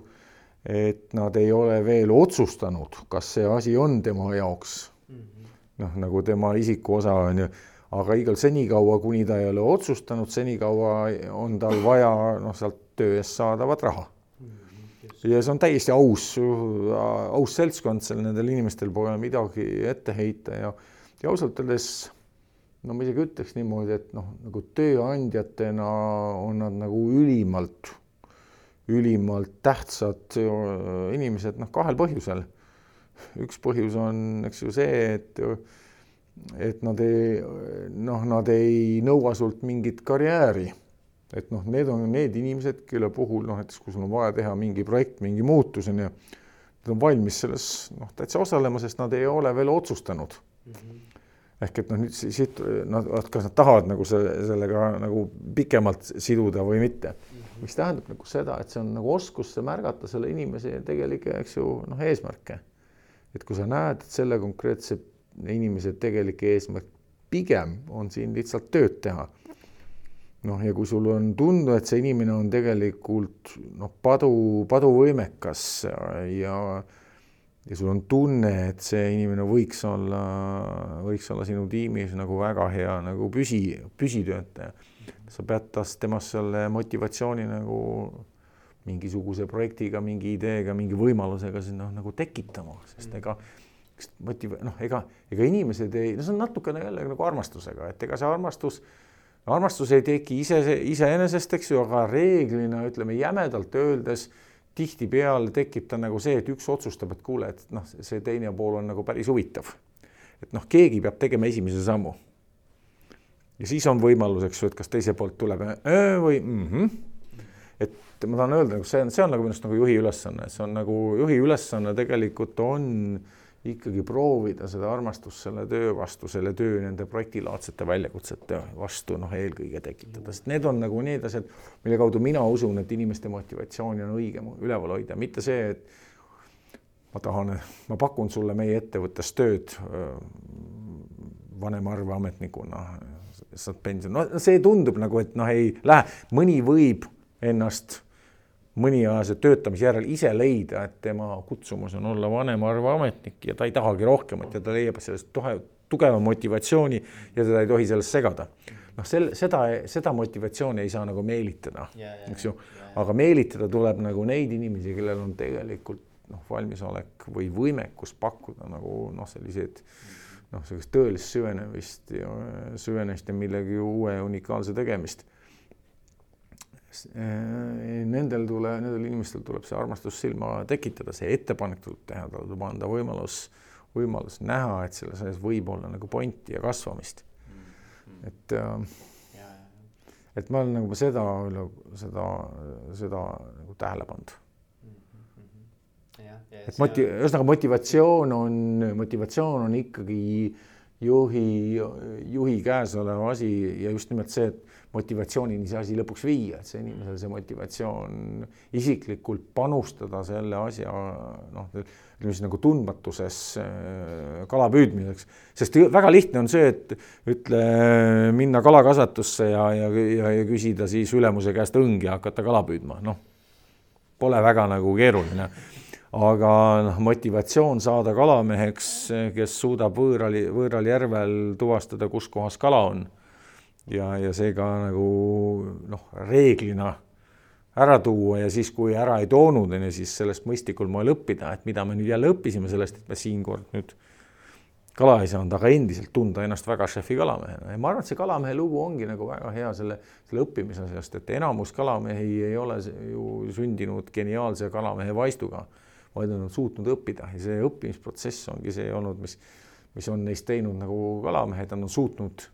Speaker 2: et nad ei ole veel otsustanud, kas see asi on tema jaoks mm -hmm. noh, nagu tema isikuosa on ju, aga igal senikaua, kuni ta ei ole otsustanud, senikaua on tal vaja noh, sealt töö eest saadavat raha. Ja see on täiesti aus, aus seltskond, seal nendel inimestel pole midagi ette heita ja, ja ausalt öeldes no ma isegi ütleks niimoodi, et noh, nagu tööandjatena on nad nagu ülimalt ülimalt tähtsad äh, inimesed, noh, kahel põhjusel. üks põhjus on, eks ju see, et, et nad ei, noh, nad ei nõua sult mingit karjääri. Et noh, need on need inimesed, kelle puhul noh, näiteks kui sul on vaja teha mingi projekt, mingi muutus on ju, nad on valmis selles noh, täitsa osalema, sest nad ei ole veel otsustanud mm. -hmm ehk et noh, nüüd siit nad, kas nad tahavad nagu see, sellega nagu pikemalt siduda või mitte mm mis tähendab nagu seda, et see on nagu oskus märgata selle inimese tegelikke, eks ju, noh, eesmärke. et kui sa näed, et selle konkreetse inimese tegelik eesmärk pigem on siin lihtsalt tööd teha. Noh, ja kui sul on tunda, et see inimene on tegelikult noh, padu, paduvõimekas ja ja sul on tunne, et see inimene võiks olla, võiks olla sinu tiimis nagu väga hea nagu püsi, püsitöötaja sa pead tas temas selle motivatsiooni nagu mingisuguse projektiga, mingi ideega, mingi võimalusega sinna nagu tekitama, sest ega motiv-, noh, ega, ega inimesed ei, no see on natukene jälle nagu armastusega, et ega see armastus, armastus ei teki ise, iseenesest, eks ju, aga reeglina ütleme jämedalt öeldes tihtipeale tekib ta nagu see, et üks otsustab, et kuule, et noh, see teine pool on nagu päris huvitav. et noh, keegi peab tegema esimese sammu ja siis on võimalus, eks ju, et kas teiselt poolt tuleb äh, või mm -hmm. et ma tahan öelda, nagu see on, see on nagu minu arust nagu juhi ülesanne, see on nagu juhi ülesanne tegelikult on ikkagi proovida seda armastust selle töö vastu, selle töö nende projektilaadsete väljakutsete vastu noh, eelkõige tekitada, sest need on nagu need asjad, mille kaudu mina usun, et inimeste motivatsiooni on õige üleval hoida, mitte see, et ma tahan, ma pakun sulle meie ettevõttes tööd vanema arveametnikuna saad pensioni, no see tundub nagu, et noh, ei lähe, mõni võib ennast mõniajase töötamise järel ise leida, et tema kutsumus on olla vanemarva ametnik ja ta ei tahagi rohkemat ja ta leiab sellest tuhe, tugeva motivatsiooni ja teda ei tohi sellest segada. noh, sel-, seda, seda motivatsiooni ei saa nagu meelitada, eks ju, aga meelitada tuleb nagu neid inimesi, kellel on tegelikult noh, valmisolek või võimekus pakkuda nagu noh, selliseid noh, sellist tõelist süvenemist ja süvenemist ja millegi uue unikaalse tegemist. Nendel tule, nendel inimestel tuleb see armastus silma tekitada, see ettepanek tuleb teha, talle tuleb anda võimalus, võimalus näha, et selle sees võib olla nagu pointi ja kasvamist. et et ma olen nagu seda, seda, seda nagu tähele pannud. Et moti-, ühesõnaga motivatsioon on, motivatsioon on ikkagi juhi, juhi käes olev asi ja just nimelt see, et motivatsioonini see asi lõpuks viia, et see inimesel see motivatsioon isiklikult panustada selle asja noh, ütleme siis nagu tundmatuses äh, kala püüdmiseks, sest väga lihtne on see, et ütle, minna kalakasvatusse ja, ja, ja, ja küsida siis ülemuse käest õngi ja hakata kala püüdma, noh pole väga nagu keeruline. aga noh, motivatsioon saada kalameheks, kes suudab võõral, võõral järvel tuvastada, kus kohas kala on ja, ja seega nagu noh, reeglina ära tuua ja siis, kui ära ei toonud, on ju, siis sellest mõistlikul moel õppida, et mida me nüüd jälle õppisime sellest, et me siinkord nüüd kala ei saanud, aga endiselt tunda ennast väga šefi kalamehena. Ja ma arvan, et see kalamehe lugu ongi nagu väga hea selle, selle õppimise asjast, et enamus kalamehi ei ole ju sündinud geniaalse kalamehe vaistuga, vaid on suutnud õppida. Ja see õppimisprotsess ongi see olnud, mis, mis on neist teinud nagu kalamehed, nad on suutnud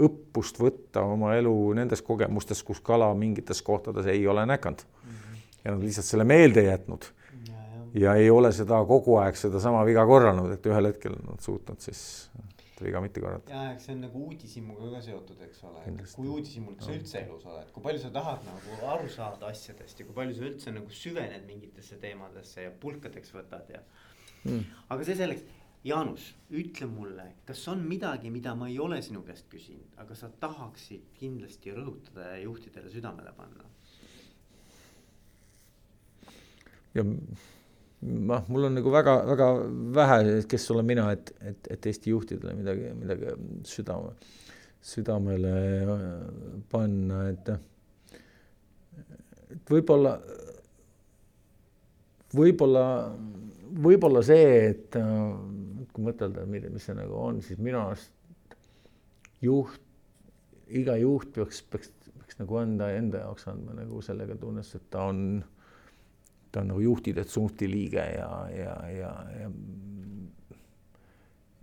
Speaker 2: õppust võtta oma elu nendes kogemustes, kus kala mingites kohtades ei ole näkanud mm. -hmm. ja nad lihtsalt selle meelde jätnud ja, ja. ja ei ole seda kogu aeg sedasama viga korranud, et ühel hetkel nad suutnud siis viga mitte korrata.
Speaker 1: ja, eks see on nagu uudishimuga ka seotud, eks ole, kui uudishimulik sa üldse elus oled, kui palju sa tahad nagu aru saada asjadest ja kui palju sa üldse nagu süvened mingitesse teemadesse ja pulkadeks võtad ja mm.. aga see selleks Jaanus, ütle mulle, kas on midagi, mida ma ei ole sinu käest küsinud, aga sa tahaksid kindlasti rõhutada ja juhtidele südamele panna?
Speaker 2: ja noh, mul on nagu väga-väga vähe, kes olen mina, et, et, et Eesti juhtidele midagi, midagi südame, südamele panna, et et võib-olla, võib-olla, võib-olla see, et kui mõtelda, mis see nagu on, siis minu arust juht, iga juht peaks, peaks, peaks nagu enda, enda jaoks andma nagu sellega tunnes, et ta on, ta on nagu juhtide tsunfti liige ja, ja, ja, ja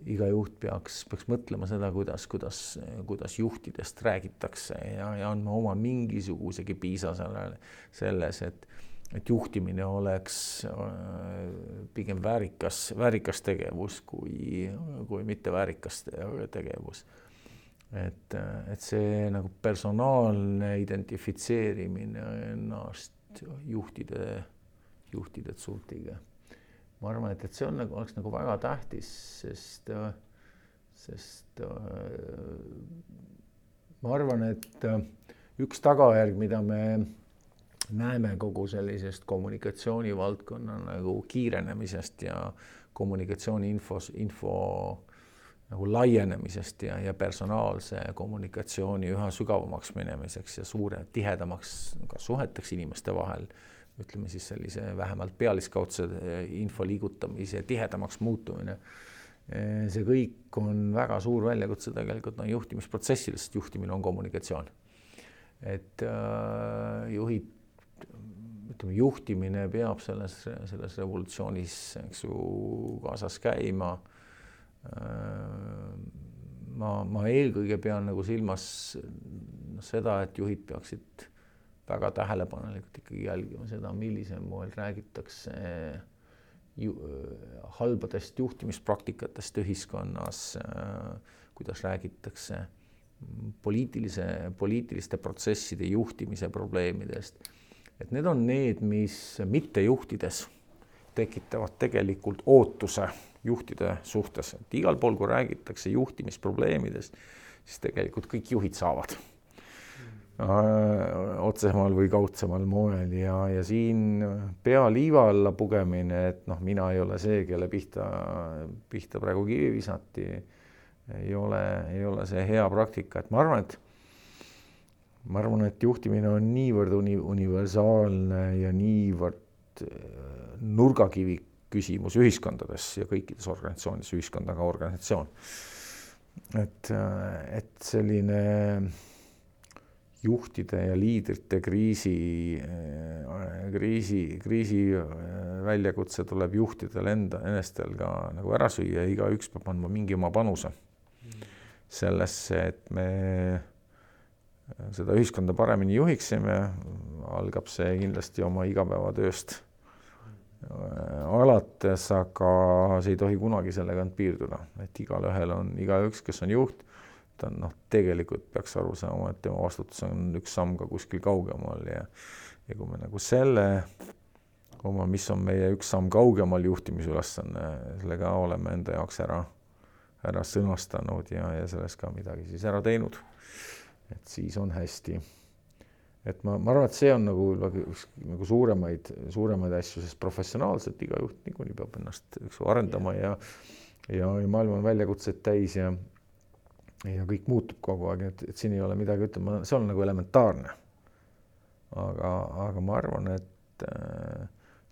Speaker 2: iga juht peaks, peaks mõtlema seda, kuidas, kuidas, kuidas juhtidest räägitakse ja, ja andma oma mingisugusegi piisa sellele, selles, et et juhtimine oleks äh, pigem väärikas, väärikas tegevus kui, kui mitte väärikas tegevus. et, et see nagu personaalne identifitseerimine ennast juhtide, juhtide tsultiga. ma arvan, et, et see on nagu, oleks nagu väga tähtis, sest, sest ma arvan, et üks tagajärg, mida me näeme kogu sellisest kommunikatsioonivaldkonna nagu kiirenemisest ja kommunikatsiooni infos, info nagu laienemisest ja, ja personaalse kommunikatsiooni üha sügavamaks minemiseks ja suure, tihedamaks ka suheteks inimeste vahel, ütleme siis sellise vähemalt pealiskaudse info liigutamise tihedamaks muutumine. see kõik on väga suur väljakutse tegelikult no juhtimisprotsessidest, sest juhtimine on kommunikatsioon. et äh, juhid ütleme, juhtimine peab selles, selles revolutsioonis, eks ju, kaasas käima. ma, ma eelkõige pean nagu silmas seda, et juhid peaksid väga tähelepanelikult ikkagi jälgima seda, millisel moel räägitakse ju, halbadest juhtimispraktikatest ühiskonnas, kuidas räägitakse poliitilise, poliitiliste protsesside juhtimise probleemidest et need on need, mis mittejuhtides tekitavad tegelikult ootuse juhtide suhtes, et igal pool, kui räägitakse juhtimisprobleemidest, siis tegelikult kõik juhid saavad. Mm. otsemal või kaudsemal moel. Ja, ja siin pea liiva alla pugemine, et noh, mina ei ole see, kelle pihta, pihta praegu kivi visati, ei ole, ei ole see hea praktika, et ma arvan, et ma arvan, et juhtimine on niivõrd uni-, universaalne ja niivõrd äh, nurgakivi küsimus ühiskondades ja kõikides organisatsioonides, ühiskond on ka organisatsioon. et, äh, et selline juhtide ja liidrite kriisi, äh, kriisi, kriisi väljakutse tuleb juhtidel enda, enestel ka nagu ära süüa, igaüks peab andma mingi oma panuse sellesse, et me seda ühiskonda paremini juhiksime, algab see kindlasti oma igapäevatööst. Alates, aga see ei tohi kunagi sellega ainult piirduda, et igalühel on, igaüks, kes on juht, ta on noh, tegelikult peaks aru saama, et tema vastutus on üks samm ka kuskil kaugemal ja ja kui me nagu selle oma, mis on meie üks samm kaugemal juhtimisülesanne, selle ka oleme enda jaoks ära, ära sõnastanud ja, ja sellest ka midagi siis ära teinud et siis on hästi. et ma, ma arvan, et see on nagu üks nagu suuremaid, suuremaid asju, sest professionaalselt iga juht niikuinii peab ennast, eks ju, arendama ja ja, ja maailm on väljakutseid täis ja ja kõik muutub kogu aeg, et, et siin ei ole midagi ütlema, see on nagu elementaarne. aga, aga ma arvan, et äh,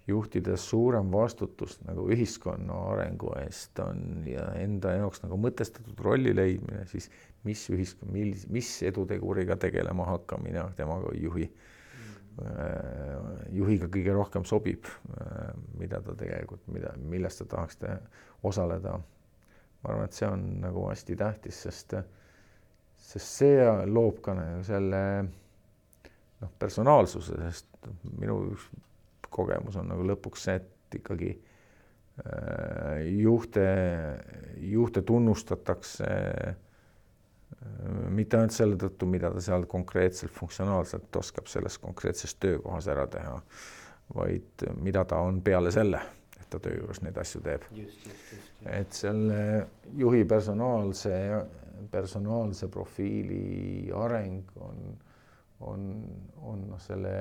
Speaker 2: juhtides suurem vastutus nagu ühiskonna arengu eest on ja enda jaoks nagu mõtestatud rolli leidmine, siis mis ühiskond, millis, mis eduteguriga tegelema hakkamine temaga juhi mm., juhiga kõige rohkem sobib, mida ta tegelikult, mida, milles ta tahaks te, osaleda. ma arvan, et see on nagu hästi tähtis, sest, sest see loob ka nagu selle noh, personaalsuse, sest minu üks kogemus on nagu lõpuks see, et ikkagi äh, juhte, juhte tunnustatakse äh, mitte ainult selle tõttu, mida ta seal konkreetselt funktsionaalselt oskab selles konkreetses töökohas ära teha, vaid mida ta on peale selle, et ta töö juures neid asju teeb. et selle juhi personaalse, personaalse profiili areng on, on, on noh, selle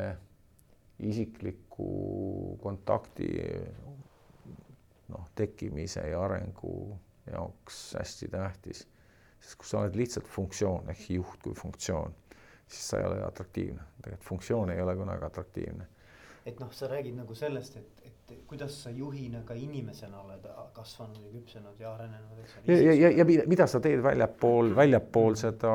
Speaker 2: isikliku kontakti noh, tekkimise ja arengu jaoks hästi tähtis. sest kui sa oled lihtsalt funktsioon ehk juht kui funktsioon, siis sa ei ole atraktiivne, tegelikult funktsioon ei ole kunagi atraktiivne.
Speaker 1: et noh, sa räägid nagu sellest, et, et kuidas sa juhina ka inimesena oled kasvanud ja küpsenud ja arenenud, eks.
Speaker 2: ja, ja, ja, ja mida sa teed väljapool, väljapool seda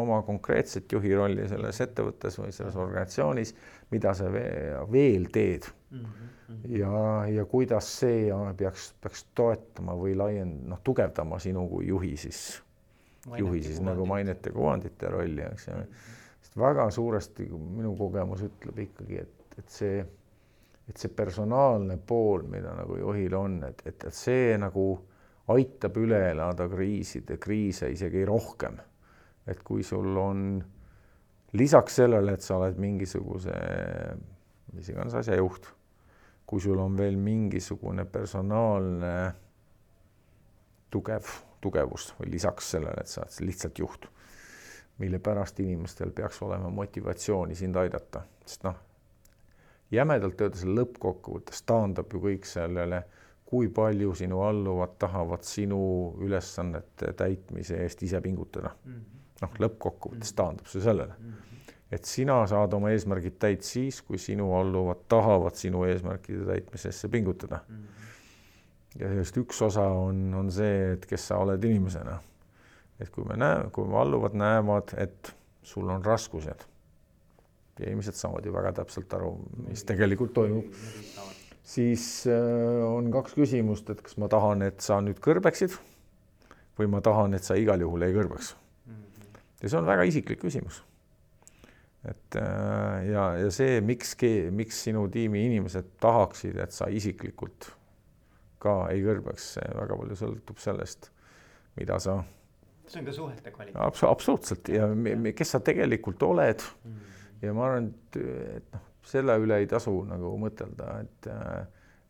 Speaker 2: oma konkreetset juhi rolli selles ettevõttes või selles organisatsioonis mida sa veel teed mm. -hmm. ja, ja kuidas see peaks, peaks toetama või laiend-, noh, tugevdama sinu kui juhi siis, juhi siis nagu mainete kuvandite rolli, eks ju mm -hmm.. sest väga suuresti minu kogemus ütleb ikkagi, et, et see, et see personaalne pool, mida nagu juhil on, et, et, et see nagu aitab üle elada kriiside, kriise isegi rohkem. et kui sul on lisaks sellele, et sa oled mingisuguse mis iganes asja juht, kui sul on veel mingisugune personaalne tugev, tugevus või lisaks sellele, et sa oled lihtsalt juht, mille pärast inimestel peaks olema motivatsiooni sind aidata, sest noh, jämedalt öeldes lõppkokkuvõttes taandab ju kõik sellele, kui palju sinu alluvad tahavad sinu ülesannete täitmise eest ise pingutada mm. -hmm noh, lõppkokkuvõttes mm. taandub see sellele, mm-hmm. et sina saad oma eesmärgid täit siis, kui sinu alluvad tahavad sinu eesmärkide täitmisesse pingutada. Mm-hmm. ja sellest üks osa on, on see, et kes sa oled inimesena. et kui me näeme, kui me alluvad näevad, et sul on raskused ja inimesed saavad ju väga täpselt aru, mis tegelikult toimub, siis äh, on kaks küsimust, et kas ma tahan, et sa nüüd kõrbeksid või ma tahan, et sa igal juhul ei kõrbeks ja see on väga isiklik küsimus. et äh, ja, ja see, miks, miks sinu tiimi inimesed tahaksid, et sa isiklikult ka ei kõrbeks, see väga palju sõltub sellest, mida sa.
Speaker 1: see on ka suhete kvaliteet
Speaker 2: Abs. absoluutselt ja, ja kes sa tegelikult oled mm. -hmm. Ja ma arvan, et, et noh, selle üle ei tasu nagu mõtelda, et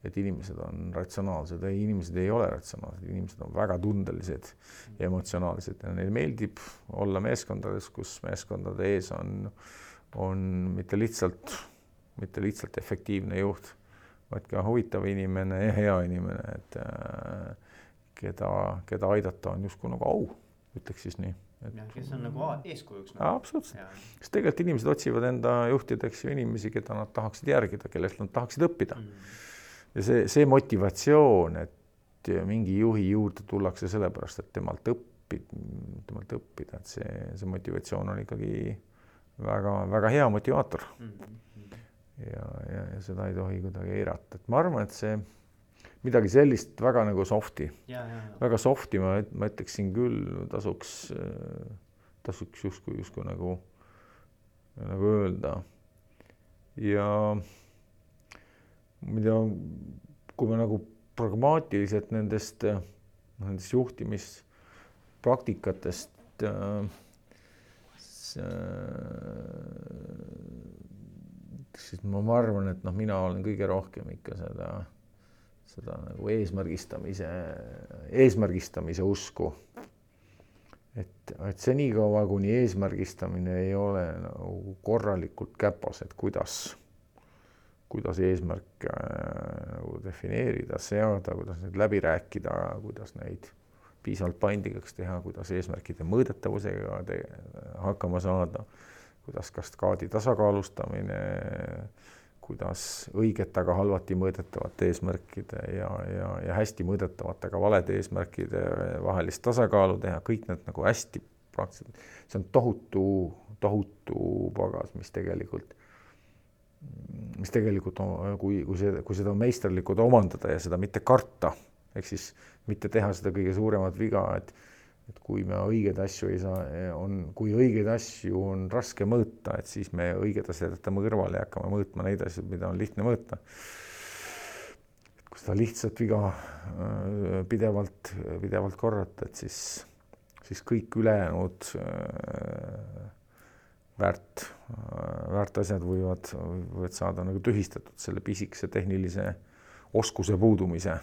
Speaker 2: et inimesed on ratsionaalsed, ei, inimesed ei ole ratsionaalsed, inimesed on väga tundelised ja emotsionaalsed. Ja neile meeldib olla meeskondades, kus meeskondade ees on, on mitte lihtsalt, mitte lihtsalt efektiivne juht, vaid ka huvitav inimene ja hea inimene, et äh, keda, keda aidata on justkui nagu au, ütleks siis nii
Speaker 1: et.... kes on nagu eeskujuks
Speaker 2: nagu.. absoluutselt, sest tegelikult inimesed otsivad enda juhtideks ju inimesi, keda nad tahaksid järgida, kellelt nad tahaksid õppida. Mm. Ja see, see motivatsioon, et mingi juhi juurde tullakse sellepärast, et temalt õpid, temalt õppida, et see, see motivatsioon on ikkagi väga-väga hea motivaator. Mm. -hmm. ja, ja, ja seda ei tohi kuidagi eirata, et ma arvan, et see midagi sellist väga nagu soft'i, väga soft'i ma, ma ütleksin küll, tasuks, tasuks justkui, justkui nagu, nagu öelda. ja mida, kui me nagu pragmaatiliselt nendest, noh, nendest juhtimispraktikatest äh, siis ma, ma arvan, et noh, mina olen kõige rohkem ikka seda, seda nagu eesmärgistamise, eesmärgistamise usku. et, et senikaua, kuni eesmärgistamine ei ole nagu korralikult käpas, et kuidas, kuidas eesmärke äh, nagu defineerida, seada, kuidas neid läbi rääkida, kuidas neid piisavalt paindlikuks teha, kuidas eesmärkide mõõdetavusega hakkama saada, kuidas kaskaadi tasakaalustamine, kuidas õigete, aga halvati mõõdetavate eesmärkide ja, ja, ja hästi mõõdetavate, aga valede eesmärkide vahelist tasakaalu teha, kõik need nagu hästi praktiliselt, see on tohutu, tohutu pagas, mis tegelikult, mis tegelikult, kui, kui see, kui seda meisterlikult omandada ja seda mitte karta, ehk siis mitte teha seda kõige suuremat viga, et et kui me õigeid asju ei saa, on, kui õigeid asju on raske mõõta, et siis me õiged asjad jätame kõrvale ja hakkame mõõtma neid asju, mida on lihtne mõõta. kui seda lihtsat viga äh, pidevalt, pidevalt korrata, et siis, siis kõik ülejäänud äh, väärt, väärt asjad võivad, võivad saada nagu tühistatud selle pisikese tehnilise oskuse puudumise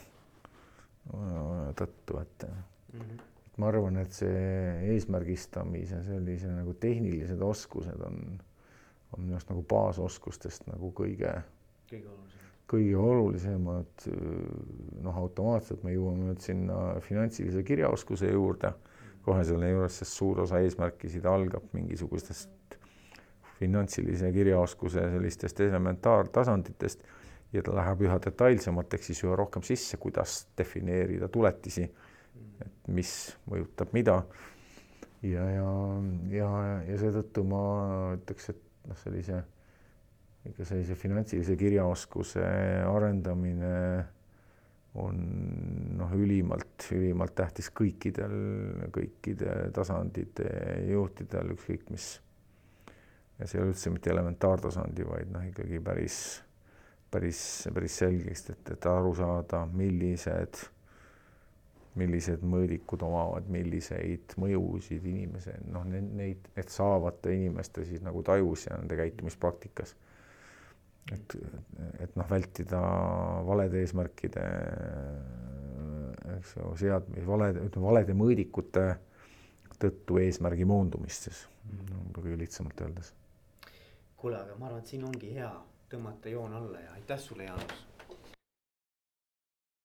Speaker 2: tõttu, et mm -hmm. Ma arvan, et see eesmärgistamise sellise nagu tehnilised oskused on, on minu arust nagu baasoskustest nagu kõige, kõige olulisemad, kõige olulisemad. noh, automaatselt me jõuame nüüd sinna finantsilise kirjaoskuse juurde kohe selle juures, sest suur osa eesmärkisid algab mingisugustest finantsilise kirjaoskuse sellistest elementaartasanditest ja ta läheb üha detailsemalt, ehk siis üha rohkem sisse, kuidas defineerida tuletisi, et mis mõjutab mida. ja, ja, ja, ja seetõttu ma ütleks, et noh, sellise ikka sellise finantsilise kirjaoskuse arendamine on noh, ülimalt, ülimalt tähtis kõikidel, kõikide tasandite juhtidel, ükskõik mis. ja see ei ole üldse mitte elementaartasandi, vaid noh, ikkagi päris päris, päris selgeks, et, et aru saada, millised, millised mõõdikud omavad milliseid mõjusid inimese, noh, neid, need saavate inimeste siis nagu tajus ja nende käitumispraktikas. et, et noh, vältida valede eesmärkide, eks ju, seadmisi, valede, ütleme valede mõõdikute tõttu eesmärgi moondumist siis no,, kõige lihtsamalt öeldes.
Speaker 1: kuule, aga ma arvan, et siin ongi hea tõmmata joon alla ja aitäh sulle, Jaanus